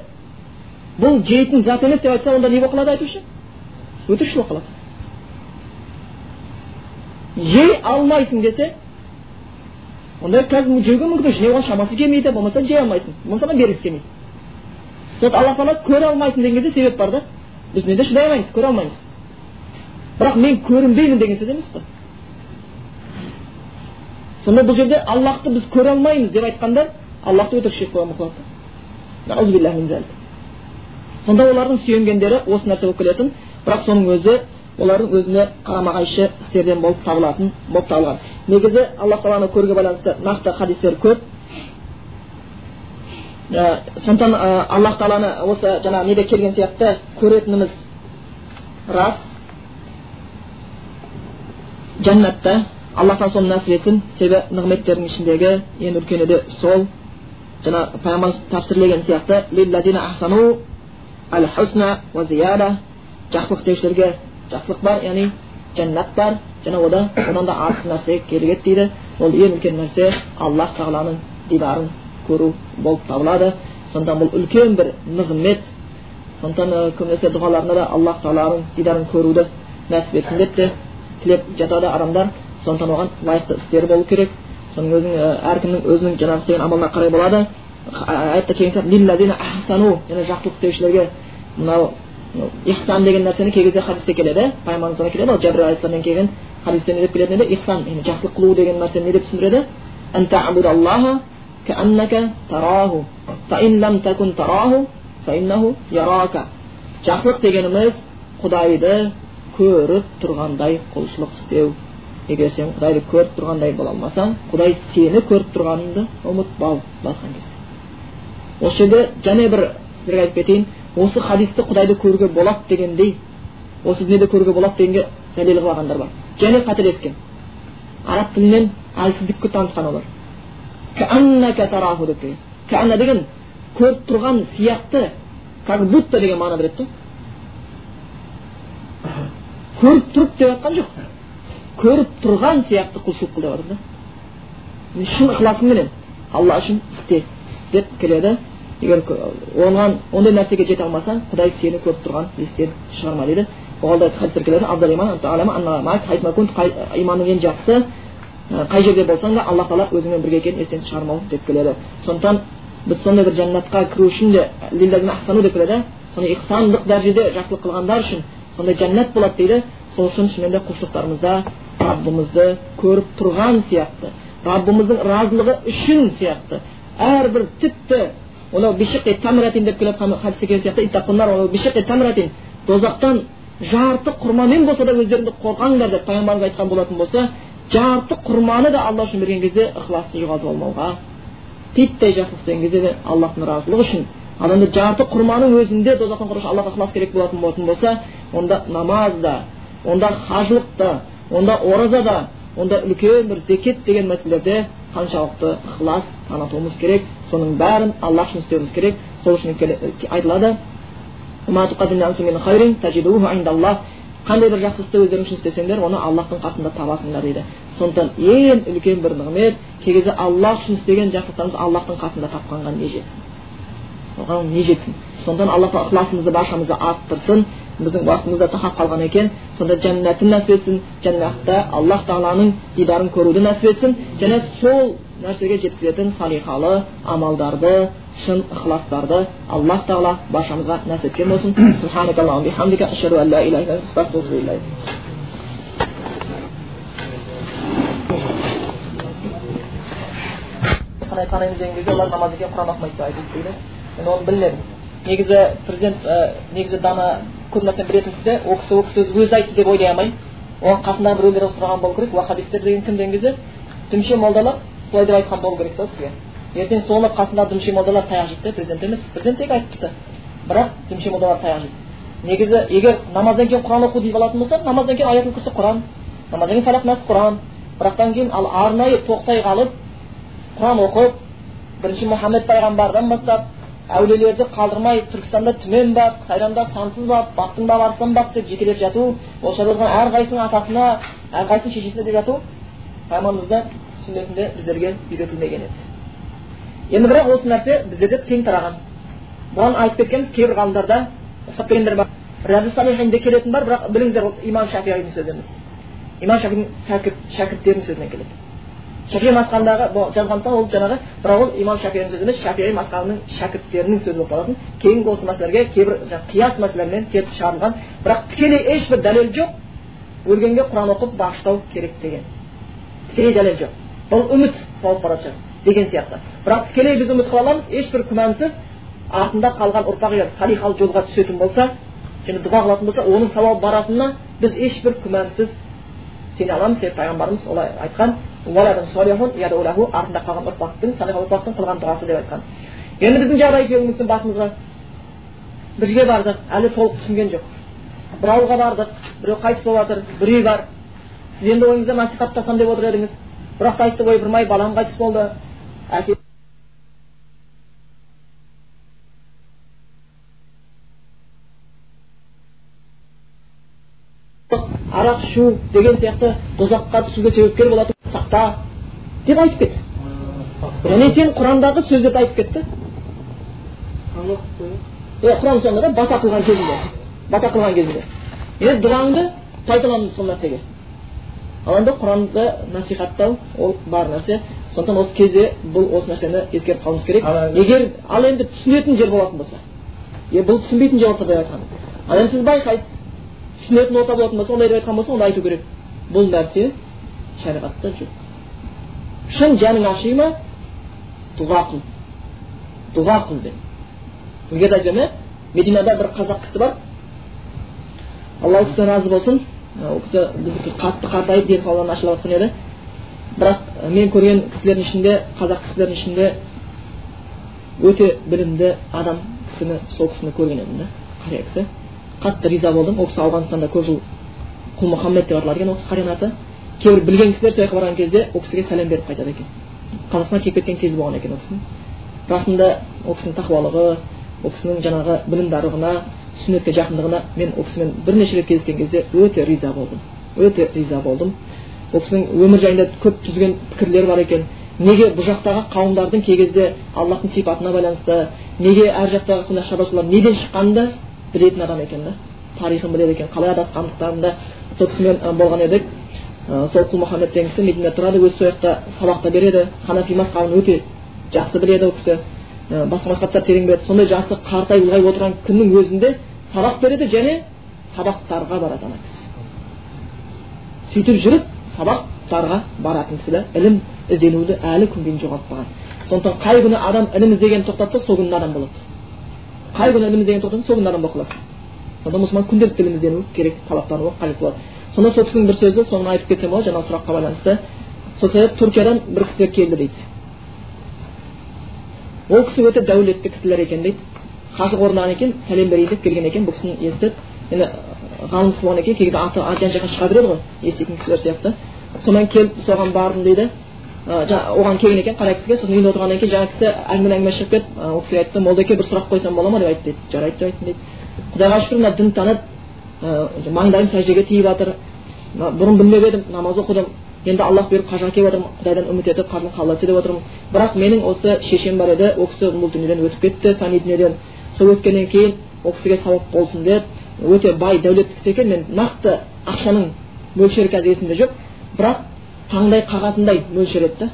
бұл жейтін зат емес деп айтса онда не болып қалады айтушы? Өтірікші болып қалады. Жей алмайсың десе онда қазір жеуге мүмкіндік не оған шамасы келмейді болмаса жей алмайсың. Болмаса оған бергісі келмейді. Сосын алла тағала көре алмайсың деген кезде себеп бар да. Біз неде шыдай алмаймыз көре алмаймыз бірақ мен көрінбеймін деген сөз емес қой. Сонда бұл жерде аллахты біз көре алмаймыз деп айтқанда аллахты өтірік шешіп қойған сонда олардың сүйенгендері осы нәрсе болып келетін. Бірақ соның өзі олардың өзіне қарама қайшы істерден болып табылатын болып табылған. Негізі алла тағаланы көруге байланысты нақты хадистер көп. Ә, сондықтан ә, аллах тағаланы осы жаңағы неде келген сияқты көретініміз рас. Жәннатта алла тағала соны нәсіп етсін себебі нығметтердің ішіндегі ең үлкені де сол жаңа пайғамбарымыз тәпсірлеген сияқты жақсылық деушілерге жақсылық бар яғни жәннат бар және одан одан да артық нәрсе келеді дейді ол ең үлкен нәрсе аллах тағаланың дидарын көру болып табылады сондықтан бұл үлкен бір нығмет сондықтан көбінесе дұғаларында да аллах тағаланың дидарын көруді нәсіп етсін деп те тілеп жатады адамдар сондықтан оған лайықты істер болу керек. Соның өзін әркімнің өзінің жаңағы істеген амалына қарай болады. Аятта келген яғни жақсылық істеушілерге мынау ихсан деген нәрсені кей кезде хадисте келеді. Пайғамбарымыздан келеді ол жәбір алейхисаламнан келген хадисте не деп келетін еді ихсан яғни жақсылық қылу деген нәрсені не деп түсіндіреді? Жақсылық дегеніміз құдайды көріп тұрғандай құлшылық істеу. Егер сен құдайды көріп тұрғандай бола алмасаң құдай сені көріп тұрғаныңды ұмытпау кезде. Осы жерде және бір сіздерге айтып кетейін осы хадисті құдайды көруге болады дегендей осы дүниеде көруге болады дегенге дәлел қылып алғандар бар. Және қателескен араб тілінен әлсіздікке танытқан олар. Кәна деген көріп тұрған сияқты как будто деген мағына береді да. Көріп тұрып деп жатқан жоқ. Көріп тұрған сияқты құлшылық қыл деп жатыр да. Шын ықыласыңменен алла үшін істе деп келеді. Егер оған ондай нәрсеге жете алмасаң құдай сені көріп тұрған естен шығарма дейді. Оған хадистер ең жақсысы қай жерде болсаң да алла тағала өзіңмен бірге екенін естен шығармау деп келеді. Сондықтан біз сондай бір жәннатқа кіру үшін де деп келеді. Сондай ихсандық дәрежеде жақсылық қылғандар үшін сондай жәннат болады дейді. Сол үшін шынымен де құлшылықтарымызда раббымызды көріп тұрған сияқты раббымыздың разылығы үшін сияқты әрбір тіпті анау бишиқи тамратин деп келе жатқан хадисте келген сияқты тозақтан жарты құрмамен болса да өздеріңді қорқаңдар деп пайғамбарымыз айтқан болатын болса жарты құрманы да алла үшін берген кезде ықыласты жоғалтып алмауға титтей жақсылық істеген кезде де аллахтың разылығы үшін ал енді жарты құрманың өзінде тозақтан қорғау аллаға ықылас керек болатын болатын болса онда намаз да онда хажылық та онда ораза да онда үлкен бір зекет деген мәселелерде қаншалықты ықылас танытуымыз керек соның бәрін аллах үшін істеуіміз керек сол үшін айтылады қандай бір жақсы істі өздерің үшін істесеңдер оны аллахтың қасында табасыңдар дейді сондықтан ең үлкен бір нығмет кей кезде аллах үшін істеген жақсылықтарымыз аллахтың қасында тапқанға не жетсін оған не жетсін сондықтан алла ықыласымызды баршамызды арттырсын біздің уақытымыз да тақап қалған екен сонда жәннатын нәсіп етсін. Жәннатта аллах тағаланың дидарын көруді нәсіп етсін. Және сол нәрсеге жеткізетін салихалы амалдарды шын ықыластарды аллах тағала баршамызға нәсіп еткен болсын. Қараймыз деген кезде олар намаз екен құран оқымайды деп айтылды дейді. Мен оны білмедім. Негізі президент негізі дана көп нәрсені білетін кісі ол кісі ол кісі өзі айтты деп ойлай алмаймын оған қасындағы біреулер сұраған болу керек уахабистер деген кім деген кезде дүмше молдалар солай деп айтқан болу керек та сізге ертең соны қасындағы дүмше молдалар таяқ жейді президент емес президент тек айтыпты бірақ дүмше молдалар таяқ жейді негізі егер намаздан кейін құран оқу деп алатын болса намаздан кейін аят курсы құран намаздан кейін фалақ нас құран. Бірақтан кейін ал арнайы тоқтай қалып құран оқып бірінші мұхаммед пайғамбардан бастап әулиелерді қалдырмай түркістанда түмен бақ сайранда сансыз бап бақтың бап арыстан бап деп жетелеп жату осы жерде әрқайсысының атасына әрқайсысының шешесіне деп жату пайғамбарымызда сүннетінде біздерге үйретілмеген еді. Енді бірақ осы нәрсе біздерде кең тараған. Бұған айтып кеткенбіз кейбір ғалымдарда ұқсап келгендер бар. Рияду салихинде келетін бар бірақ біліңіздер ол имам шафиғидің сөзі емес имам шафидің шәкірттерінің сөзінен келеді. Шафии масқандағы жазғандықтан ол жаңағы бірақ ол имам шафидің сөзі емес шафии масқанның шәкірттерінің сөзі болып қалатын кейін осы мәселелерге кейбір қияс мәселелермен келіп шығарылған бірақ тікелей ешбір дәлел жоқ өлгенге құран оқып бағыштау керек деген тікелей дәлел жоқ бұл үміт сауап бара деген сияқты бірақ тікелей біз үміт қыла аламыз ешбір күмәнсіз артында қалған ұрпақ егер салихалы жолға түсетін болса және дұға қылатын болса оның сауабы баратынына біз ешбір күмәнсіз сене аламыз себебі пайғамбарымыз солай айтқан артында қалған ұрпақтың салих ұрпақтың қылған дұғасы деп айтқан енді біздің жағдай келуіміздің басымызға бір бардық әлі толық түсінген жоқ бір ауылға бардық біреу қайтыс болып жатыр бір үй бар сіз енді ойыңызда насихаттасам деп отыр едіңіз бірақ та айтты ойпырмай балам қайтыс болды әке арақ ішу деген сияқты тозаққа түсуге себепкер болатын сақта деп айтып кетті. Және сен құрандағы сөздерді айтып кетті. Иә құран соңында да бата қылған кезінде бата қылған кезінде. Енді дұғаңды пайдалан сол нәрсеге ал енді құранды насихаттау ол бар нәрсе. Сондықтан осы кезде бұл осы нәрсені ескеріп қалуымыз керек. Егер ал енді түсінетін жер болатын болса е бұл түсінбейтін жер отыр деп айтқан ал енді сіз байқайсыз. Түсінетін орта болатын болса ондай деп айтқан болса онда айту керек бұл нәрсе шариғатта жоқ шын жаның аши ма дұға қыл дұға қыл деп иә мединада бір қазақ кісі бар алла кісіден разы болсын ол кісі біздікі қатты қартайып денсаулығын нашарлап жатқан еді бірақ мен көрген кісілердің ішінде қазақ кісілердің ішінде өте білімді адам кісіні сол кісіні көрген едім да қария кісі қатты риза болдым. Ол кісі ауғанстанда көп жыл құлмұхаммед деп аталады екен ол кісі аты кейбір білген кісілер сол жаққа барған кезде ол кісіге сәлем беріп қайтады екен. Қазақстанға келіп кеткен кезі болған екен ол кісінің расында ол кісінің тақуалығы ол кісінің жаңағы білімдарлығына сүннетке жақындығына мен ол кісімен бірнеше рет кездескен кезде өте риза болдым. Өте риза болдым. Ол кісінің өмір жайында көп түзген пікірлері бар екен. Неге бұл жақтағы қауымдардың кей кезде аллахтың сипатына байланысты неге әр жақтағы сондай шаруашылар неден шыққанын да білетін адам екен да. Тарихын біледі екен. Қалай адасқандықтарын да сол кісімен болған едік. Сол құл мұхаммед деген кісі мединада тұрады өзі сол жақта сабақ та береді. Ханафи мазхабын өте жақсы біледі ол кісі. Басқа мазхабтар терең біледі. Сондай жақсы қартайып ұлғайып отырған күннің өзінде сабақ береді және сабақтарға барады ана кісі. Сөйтіп жүріп сабақтарға баратын кісі да ілім ізденуді әлі күнге дейін жоғалтпаған. Сондықтан қай күні адам ілім іздегенін тоқтатса сол күні адам болады. Қай күні ілім іздегенін тоқтатса сол күні адам болып қаласың сонда мұсылман күнделікті ілім керек талаптануы қажет болады. Сонда сол кісінің бір сөзі соны айтып кетсем болады жаңағы сұраққа байланысты. Сол себеп түркиядан бір кісілер келді дейді. ол кісі өте дәулетті кісілер екен дейді. Қажы орнаған екен сәлем берейін деп келген екен бұл кісіні естіп енді ғалым кісі болған екен кей аты жан жаққа шыға береді ғой еститін кісілер сияқты. Сонан келіп соған бардым дейді. Оған келген екен қара кісіге сосын үйінде отырғаннан кейін жаңағы кісі әңгіме әңгіме шығып кетіп ол кісіге айтты молдеке бір сұрақ қойсам бола ма деп айтты дейді. Жарайды деп айттым дейді. Құдайға шүкір мына дін танып маңдайым сәждеге тиіп жатыр. Бұрын білмеп едім намаз оқыдым. Енді аллах бұйырып қажыға келіп жатырмын құдайдан үміт етіп қажылық қабыл етсе деп отырмын. Бірақ менің осы шешем бар еді ол кісі бұл дүниеден өтіп кетті фәни дүниеден. Сол өткеннен кейін ол кісіге сауап болсын деп өте бай дәулетті кісі екен. Мен нақты ақшаның мөлшері қазір есімде жоқ. Бірақ таңдай қағатындай мөлшер еді да.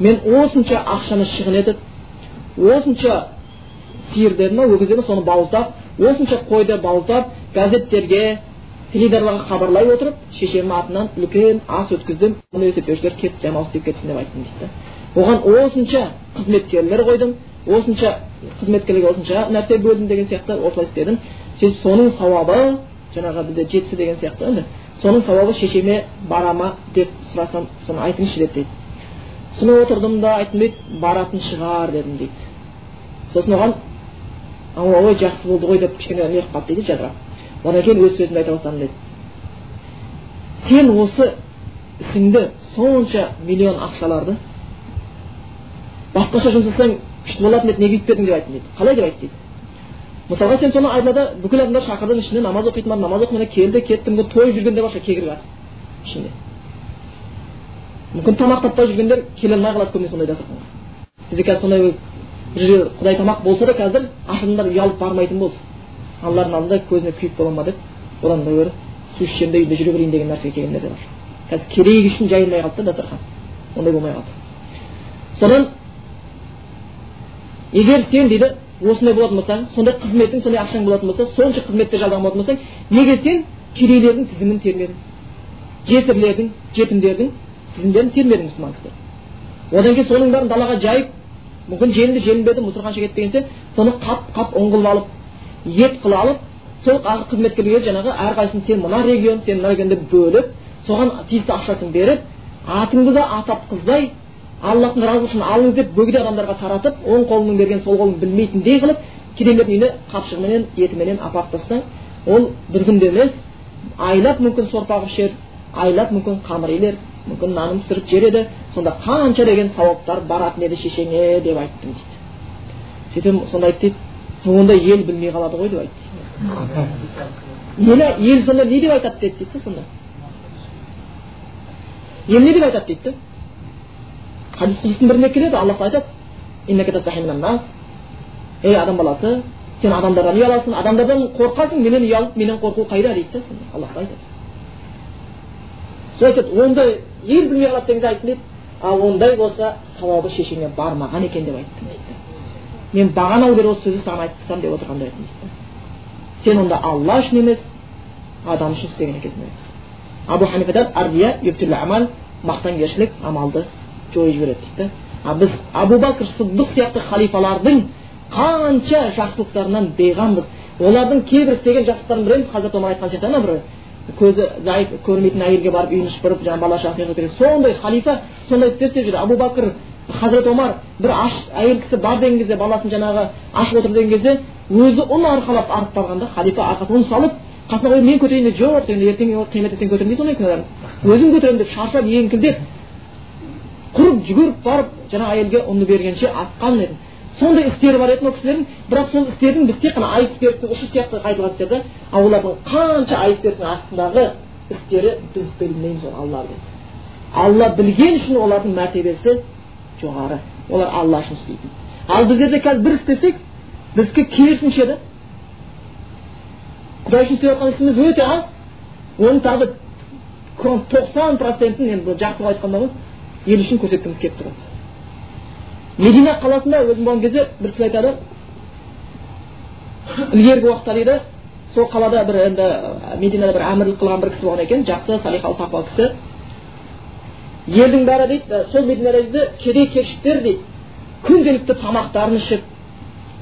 Мен осынша ақшаны шығын етіп осынша сиыр деді ма деді соны бауыздап осынша қойды бауыздап газеттерге теледидарларға хабарлай отырып шешемнің атынан үлкен ас өткіздім мұны есептеушілер келіп демалыс істеп кетсін деп айттым дейді оған осынша қызметкерлер қойдым осынша қызметкерлерге осынша нәрсе бөлдім деген сияқты осылай істедім. Сөйтіп соның сауабы жаңағы бізде жетісі деген сияқты соның сауабы шешеме бара ма деп сұрасам соны айтыңызшы деп дейді. Сосын отырдым да айттым дейді баратын шығар дедім дейді. Сосын оған ой жақсы болды ғой деп кішкене неғып қалды дейді жадырап одан кейін өз сөзімді айта бастадым дейді сен осы ісіңді сонша миллион ақшаларды басқаша жұмсасаң күшті болатын еді неге өйтпедің? деп айттым дейді қалай? деп айтты дейді мысалға сен соны айналада бүкіл адамдар шақырдың ішіне намаз оқитын бар намаз оқымай келді кетті мүмкін тойып жүрген де бар шығар кегір қатып ішінде мүмкін тамақ таппай жүргендер келе алмай қалады көбіне сондай дастарханға бізде қазір сондай бір жерде құдай тамақ болса да қазір аш адамдар ұялып бармайтын болды алланың алдында көзіне күйік бола ма деп одан да гөрі су ішемін де үйде жүре берейін деген нәрсеге келгендер де бар. Қазір керегі үшін жайылмай қалды да дастархан ондай болмай қалды. Содан егер сен дейді осындай болатын болсаң сондай қызметің сондай ақшаң болатын болса сонша қызметте жалданған болатын болсаң неге сен кедейлердің тізімін термедің? Жесірлердің жетімдердің тізімдерін термедің мұсылман кісілер одан кейін соның бәрін далаға жайып мүмкін желінді желінбеді мұсырханша кетті деген сияқты соны қап қап ұн қылып алып ет қылып алып сол қызметкерлерге жаңағы әрқайсысын сен мына регион сен мына регион деп бөліп соған тиісті ақшасын беріп атыңды да атап қыздай аллахтың разылығы үшін алыңыз деп бөгде адамдарға таратып оң қолыңның берген сол қолың білмейтіндей қылып кедейлердің үйіне қапшығыменен етіменен апарып тастасаң ол бір күнде емес айлап мүмкін сорпа ішер айлап мүмкін қамыр илер мүмкін нанын пісіріп жер еді сонда қанша деген сауаптар баратын еді шешеңе деп айттым дейді. Сөйтіп сонда айтты дейді онда ел білмей қалады ғой деп айтты ел сонда не деп айтады деді дейді да сонда? Ел не деп айтады дейді? Да хадис құдыстың бірінде келеді аллах айтады ей адам баласы сен адамдардан ұяласың адамдардан қорқасың менен ұялып менен қорқу қайда дейді да аллах айтады сол айтады ондай ел білмей қалады деген айттым дейді ал ондай болса сауабы шешеңе бармаған екен деп айттым дейді мен бағаналы бері осы сөзді саған айтқызсам деп отырғандай едім дейді сен онда алла үшін емес адам үшін істеген екенсің абу ханифадан ардия амал мақтанкершілік амалды жойып жібереді дейді а біз абу бәкір сыдық сияқты халифалардың қанша жақсылықтарынан бейғамбыз олардың кейбір істеген жақсылықтарын білеміз хазірет омар айтқан сияқты бір көзі зайып көрмейтін әйелге барып үйін шыпырып жаңағы бала шағасын сондай халифа сондай істер істеп жүрді абу бәкір хазірет омар бір аш әйел кісі бар деген кезде баласын жаңағы ашып отыр деген кезде өзі ұн арқалап арып барғанда халифа арқасына ұн салып қасына қойып мен көтерейін деп жоқ ертең қияметте сен көтермейсің ондай күнәларын өзім көтеремін деп шаршап еңкілдеп құрып жүгіріп барып жаңағы әйелге ұнды бергенше асқан еді сондай істері бар еді ол кісілердің бірақ сол істердің біз тек қана айсбергтің ұшы сияқты айтылған істер да ал олардың қанша айсбергтің астындағы істері біз білмейміз ол алла алла білген үшін олардың мәртебесі жоғары олар алла үшін істейтін ал біздерде қазір бір істесек біздікі керісінше да құдай үшін істеп жатқан ісіміз өте аз оның тағы тоқсан процентін енді жақсы қылып айтқанда ғой ел үшін көрсеткіміз келіп тұрады. Медина қаласында өзім болған кезде бір кісі айтады ілгергі уақытта дейді сол қалада бір енді мединада бір әмірлік қылған бір кісі болған екен жақсы салиқалы тақуа кісі. Елдің бәрі дейді сол мединада дейді кедей кепшіктер дейді күнделікті тамақтарын ішіп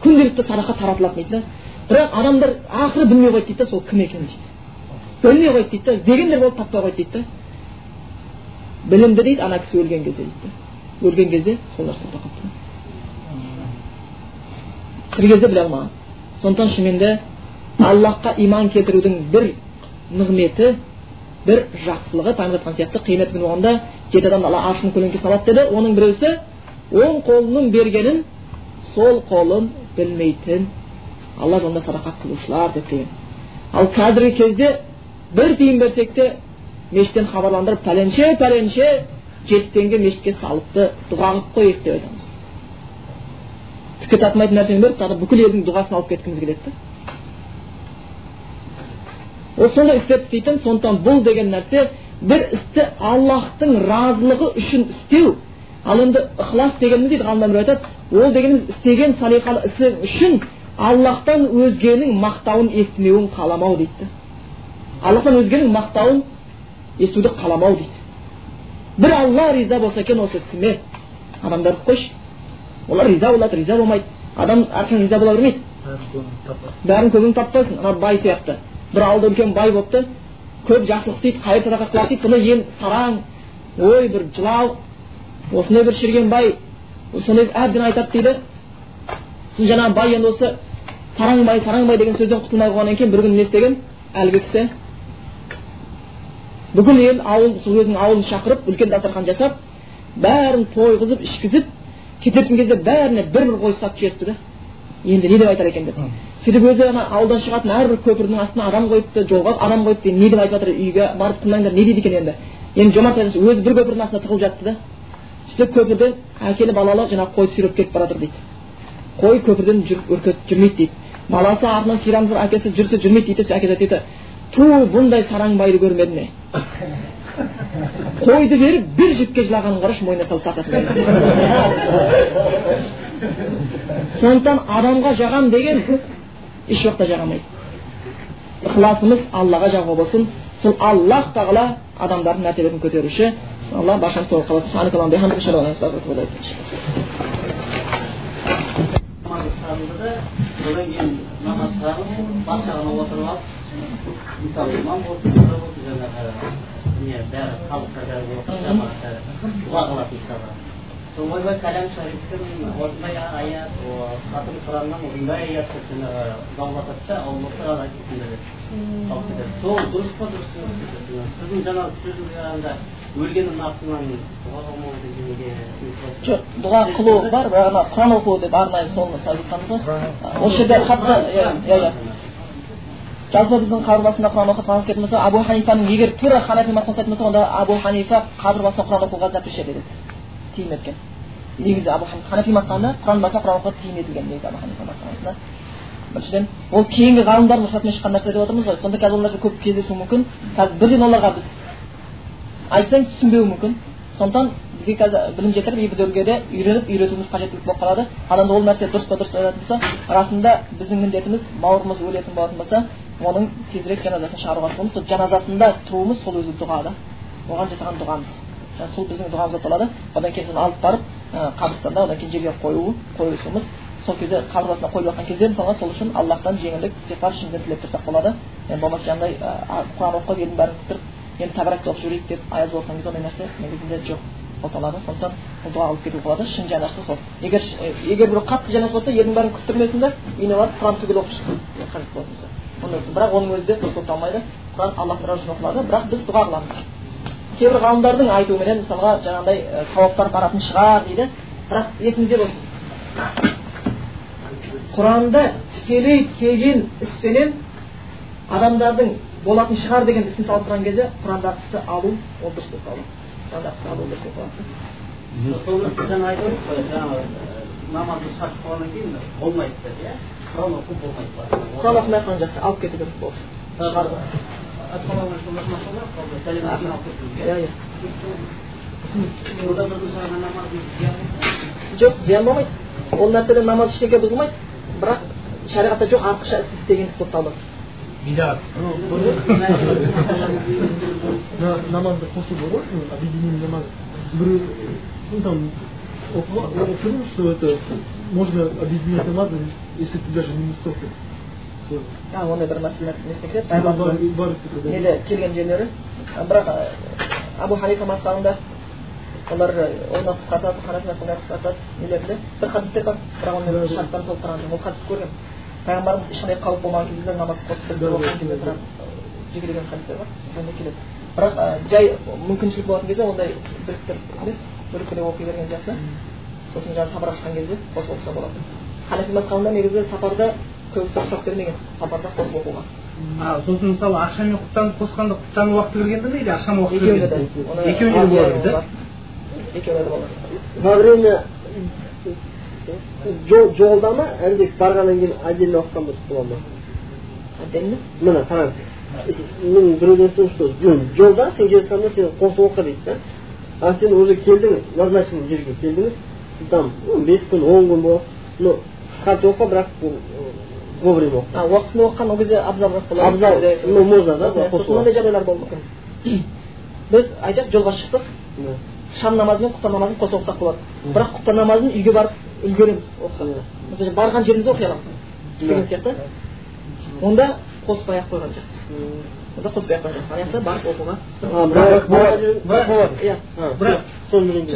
күнделікті садақа таратылады дейді бірақ адамдар ақыры білмей қойды дейді сол кім екенін дейді. Білмей қойды дейді да іздегендер болып таппай қойды дейді да. Білімді дейді ана кісі өлген кезде дейді өлген кезде сол нәрсе тоқтап тірі кезде біле алмаған сондықтан шынымен де аллахқа иман келтірудің бір нығметі бір жақсылығы пайғамбар айтқан сияқты қиямет күні болғанда жеті адам алла аршының көлеңкесіне алады деді оның біреусі оң қолының бергенін сол қолын білмейтін алла жолында садақа қылушылар деп деген ал қазіргі кезде бір тиын берсек те мешіттен хабарландырып пәленше пәленше жеті теңге мешітке салыпты дұға қылып қояйық деп айтамыз түкке татымайтын нәрсені беріп тағы бүкіл елдің дұғасын алып кеткіміз келеді да ол сондай істерді істейтін сондықтан бұл деген нәрсе бір істі аллахтың разылығы үшін істеу ал енді ықылас дегеніміз дейді ғалымдар айтады ол дегеніміз істеген салиқалы ісі үшін аллахтан өзгенің мақтауын естімеуін қаламау дейді аллахтан өзгенің мақтауын естуді қаламау дейді бір алла риза болса екен осы ісіме адамдарды қойшы олар риза болады риза болмайды адам әркім риза бола бермейді бәрін көбін таппайсың ана бай сияқты бір ауылда үлкен бай болыпты көп жақсылық істейді қайыр садақа қылады дейді сонда ел сараң ой бір жылау осындай бір шірген бай сондай әбден айтады дейді сосын жаңағы бай енді осы сараң бай сараң бай деген сөзден құтылмай қойғаннан кейін бір күні не істеген әлгі кісі бүкіл ел ауыл сол өзінің ауылын шақырып үлкен дастархан жасап бәрін тойғызып ішкізіп кететін кезде бәріне бір бір қой ұстатып жіберіпті да енді не деп айтар екен деп сөйтіп өзі ана ауылдан шығатын әрбір көпірдің астына адам қойыпты жолға адам қойыпты не деп айтып жатыр үйге барып тыңдаңдар не дейді екен енді енді жомарт өзі бір көпірдің астына тығылып жатты да сөйтіп көпірден әкелі балалы жаңағы қой сүйреп кетіп бара жатыр дейді қой көпірден үркетіп жүрмейді дейді баласы артынан сирамыз әкесі жүрсе жүрмейді дейді әкесі айтады ту бұндай сараң байды көрмедім ме қойды беріп бір жігітке жылағанын қарашы мойнына салып тартатын сондықтан адамға жағам деген еш уақытта жарамайды ықыласымыз аллаға жағу болсын. Сол аллах тағала адамдардың мәртебесін көтеруші алла баршамыз толық қаласын одан кейін намаз бас жағына отырып алып мысалы имам болсын жаңағы не бәрі халыққа бәрі жамағат дұға қылады ойбай кәләм шарифтің осындай аят хатым құраннан осындай жаңағы даулатады да ол осы айтып алып кетеді сол дұрыс па дұрыс сіздің жаңағы сөзіңізге қарағанда өлгеннің артынан дұға қылмау дегенге жоқ дұға қылу бар бірақ ана құран оқу деп арнайы соны айтқанбыз ғой осы жерде қатты иә иә. Жалпы біздің қабір басында құран оқытқан келетін болса абу ханифаның егер тура ханафи мазхабын ұстайтын болса онда абу ханифа қабір басында құран оқуға запрещать етеді тыйым еткен. Негізі абу ханафи мазхабында құран басында құран оқуға тыйым етілген негізі абу ханифа мазхабында біріншіден ол кейінгі ғалымдардың рұқсатымен шыққан нәрсе деп отырмыз ғой. Сонда қазір ол нәрсе көп кездесуі мүмкін. Қазір бірден оларға біз айтсаң түсінбеуі мүмкін. Сондықтан бізге қазір білім жетіріп кейбіреулерге де үйреніп үйретуіміз қажеттілік болып қалады. Ал енді ол нәрсе дұрыс па дұрыс айтатын болса расында біздің міндетіміз бауырымыз өлетін болатын болса оның тезірек жаназасын шығаруға тырысамыз сол жаназасында тұруымыз сол өзі дұға да. Оған жасаған дұғамыз. Сол біздің дұғамыз болып қалады. Одан кейін соны алып барып қабірстанда одан кейін жерге қою қойысуымыз сол кезде қабір басына қойып жатқан кезде мысалға сол үшін аллахтан жеңілдік истиғфар шынымен тілеп тұрсақ болады. Енді болмаса жаңағыдай құран оқып елдің бәрін күтіріп енді тәбәрәк оқып жіберейік деп аяз оқыған кезде ондай нәрсе. Негізінде жоқ болып қалады. Сондықтан бұл дұға алып кетуге болады. Шын жаназа сол. Егер егер біреу қатты жаназа болса елдің бәрін күттірмесін да үйіне барып құран түгел оқып шықсын қажет болатын болса бірақ оның өзі де табылмайды құран аллахтың разы үшін оқылады бірақ біз дұға қыламыз. Кейбір ғалымдардың айтуыменен мысалға жаңағыдай сауаптар баратын шығар дейді. Бірақ есіңізде болсын. Құранда тікелей келген іспенен адамдардың болатын шығар деген ісін салыстырған кезде құрандағы істі алу ол дұрыс болып қалады. Құрандағы істі алу дұрыс болып қалады. Жаңа айтып қой жаңағы намазды шарт қылғаннан кейін болмайды деп иә? Құран оқу болмайды құран оқымай ақ қойған жақсы. Алып кету керек иә иә. Жоқ зиян болмайды. Ол нәрседен намаз ештеңе бұзылмайды. Бірақ шариғатта жоқ артықша іс істегендік болып табылады бидат намазды қосу бар ғой объединение намаз. Біреу ну там оқыдым что это можно объединять намазы если ты даже не высокий а ондай бір мәселелер несіне кіреді неде келген жерлері бірақ абу ханифа мазхабында олар оны қысқартады ханафи мазхабында қысқартады нелерінде бір хадистер бар бірақ оның шарттарын толықтырған ол хадисті көргенмін пайғамбарымыз ешқандай қауіп болмаған кезде намаз қосып кезде бірақ жекелеген хадистер бар сонда келеді. Бірақ жай мүмкіншілік болатын кезде ондай біріктіріп емес бөлектелеп оқи берген жақсы сосын жаңағы сапарға шыққан кезде қосып оқыса болады ханафи мазхабында негізі сапарда көбісі рұқсат бермеген сапарда қосып оқуға. А сосын мысалы ақшамен құптанып қосқанда құптану уақыты кіргенде ме или ақшамен уақыт екеуінде де. Екеуінде де болады да екеуінде де болады. Во время жолда ма әлде барғаннан кейін отдельно оқыған дұрыс бола ма? Отдельно? Міне қараңыз мен біреуден естідім что жолда сен келе жатқанда сен қосып оқы дейді да. А сен уже келдің назначенный жерге келдіңіз. Там бес күн он күн болады ну қысқартып оқы бірақ вовремя оқы а уақытысында оқыған ол кезде абзалырақ болады абзал ну можно да сосын мындай жағдайлар болуы мүмкін біз айтайық жолға шықтық шам намазы мен құптан намазын қоса оқысақ болады бірақ құптан намазын үйге барып үлгереміз оқысақ мысалы барған жерімізде оқи аламыз деген сияқты онда қоспай ақ қойған жақсы ақ қойған жақсы ана жақта барып оқуға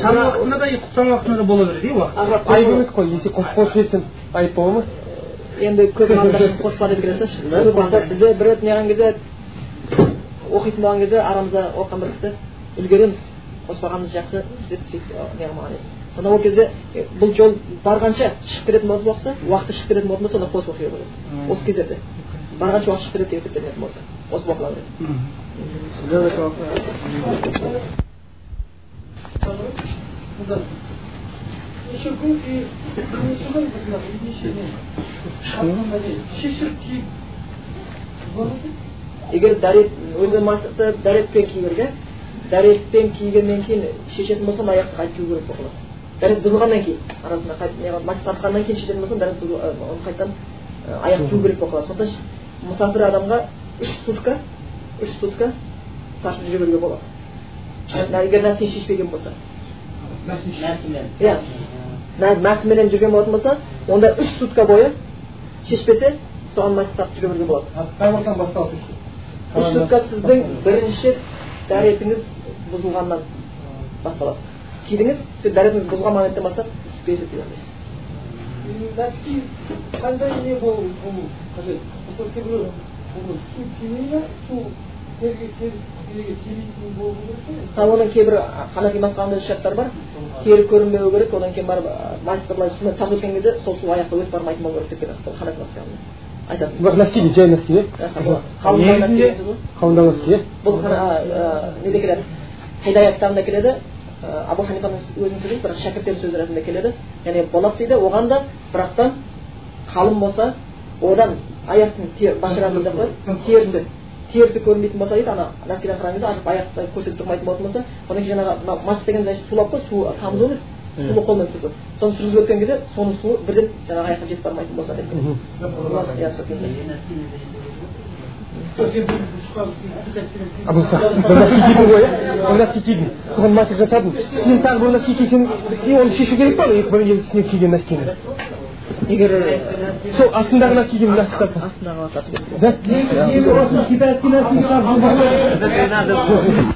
шам уақытында да. құптан уақытында да бола береді иә уақыт айып емес қой если қосып қосып жіберсең айып бола ма енді көп қоспа деп келеді да. Бізде бір рет неғылған кезде оқитын болған кезде арамызда оқыған бір кісі үлгереміз. Қоспағанымыз жақсы деп сөйтіп неғылмаған еді. Сонда ол кезде бұл жол барғанша шығып кететін болса уақытысы уақыты шығып кететін болатын болса онда қосып оқи береді осы кездерде. Барғанша уақыт шығып кетеді деп есептелетін болса. Қосып оқыла береді еще күн и бірнеше күн бірнеше шешіп киіп егер дәрет өзі мақсаты дәретпен кию керек иә дәретпен кигеннен кейін шешетін болсам аяқты қайтып кию керек болып дәрет бұзылғаннан кейін арасында қайтып мас тартқаннан кейін шешетін болсам дәрет қайтадан аяқ кию керек болып қалады сондықтан мұсафир адамға үш сутка үш сутка тартып жүре беруге болады егер нәсіні шешпеген болса иә мәсіменен жүрген болатын болса онда үш сутка бойы шешпесе соған мәсі тартып жүре беруге болады қайғырдан басталып үш сутка сіздің бірінші дәретіңіз бұзылғаннан басталады кидіңіз сіз дәретіңіз бұзылған моменттен бастап бесіп қандай не болу болу қажет ал оның кейбір ханафи мазхабында шарттар бар. Тері көрінбеуі керек одан кейін барып майыстырлай сумен тасып өткен кезде сол су аяққа өтіп бармайтын болу керек деп кетеді. Ханафи мазхабында айтады. Бірақ носки дейді жай носки иә қалыңдау носки иә бұл неде келеді? Хидая кітабында келеді абу ханифаның өзінің сөзі бірақ шәкірттері сөзі ретінде келеді. Яғни болады дейді. Оған да бірақтан қалың болса одан аяқтың башыратын деп қояды терісі терісі көрінбейтін болса дейді ана носкиден қараған кезде артық аяқты көрсетіп тұрмайтын болатын болса одан кейін жаңағы мына мас деген значит сулап қой су тамыз емес сулы қолмен сүртіп соны сүргізіп өткен кезде соның суы бірден жаңағы аяққа жетіп бармайтын болса деп. Иә, кидің соған матик жасадың. Сен тағы бір носки кисең и оны шешу керек па екі бір үстіне киген носкині егер сол астындағы носкиге мына тастасаң астына қалады да?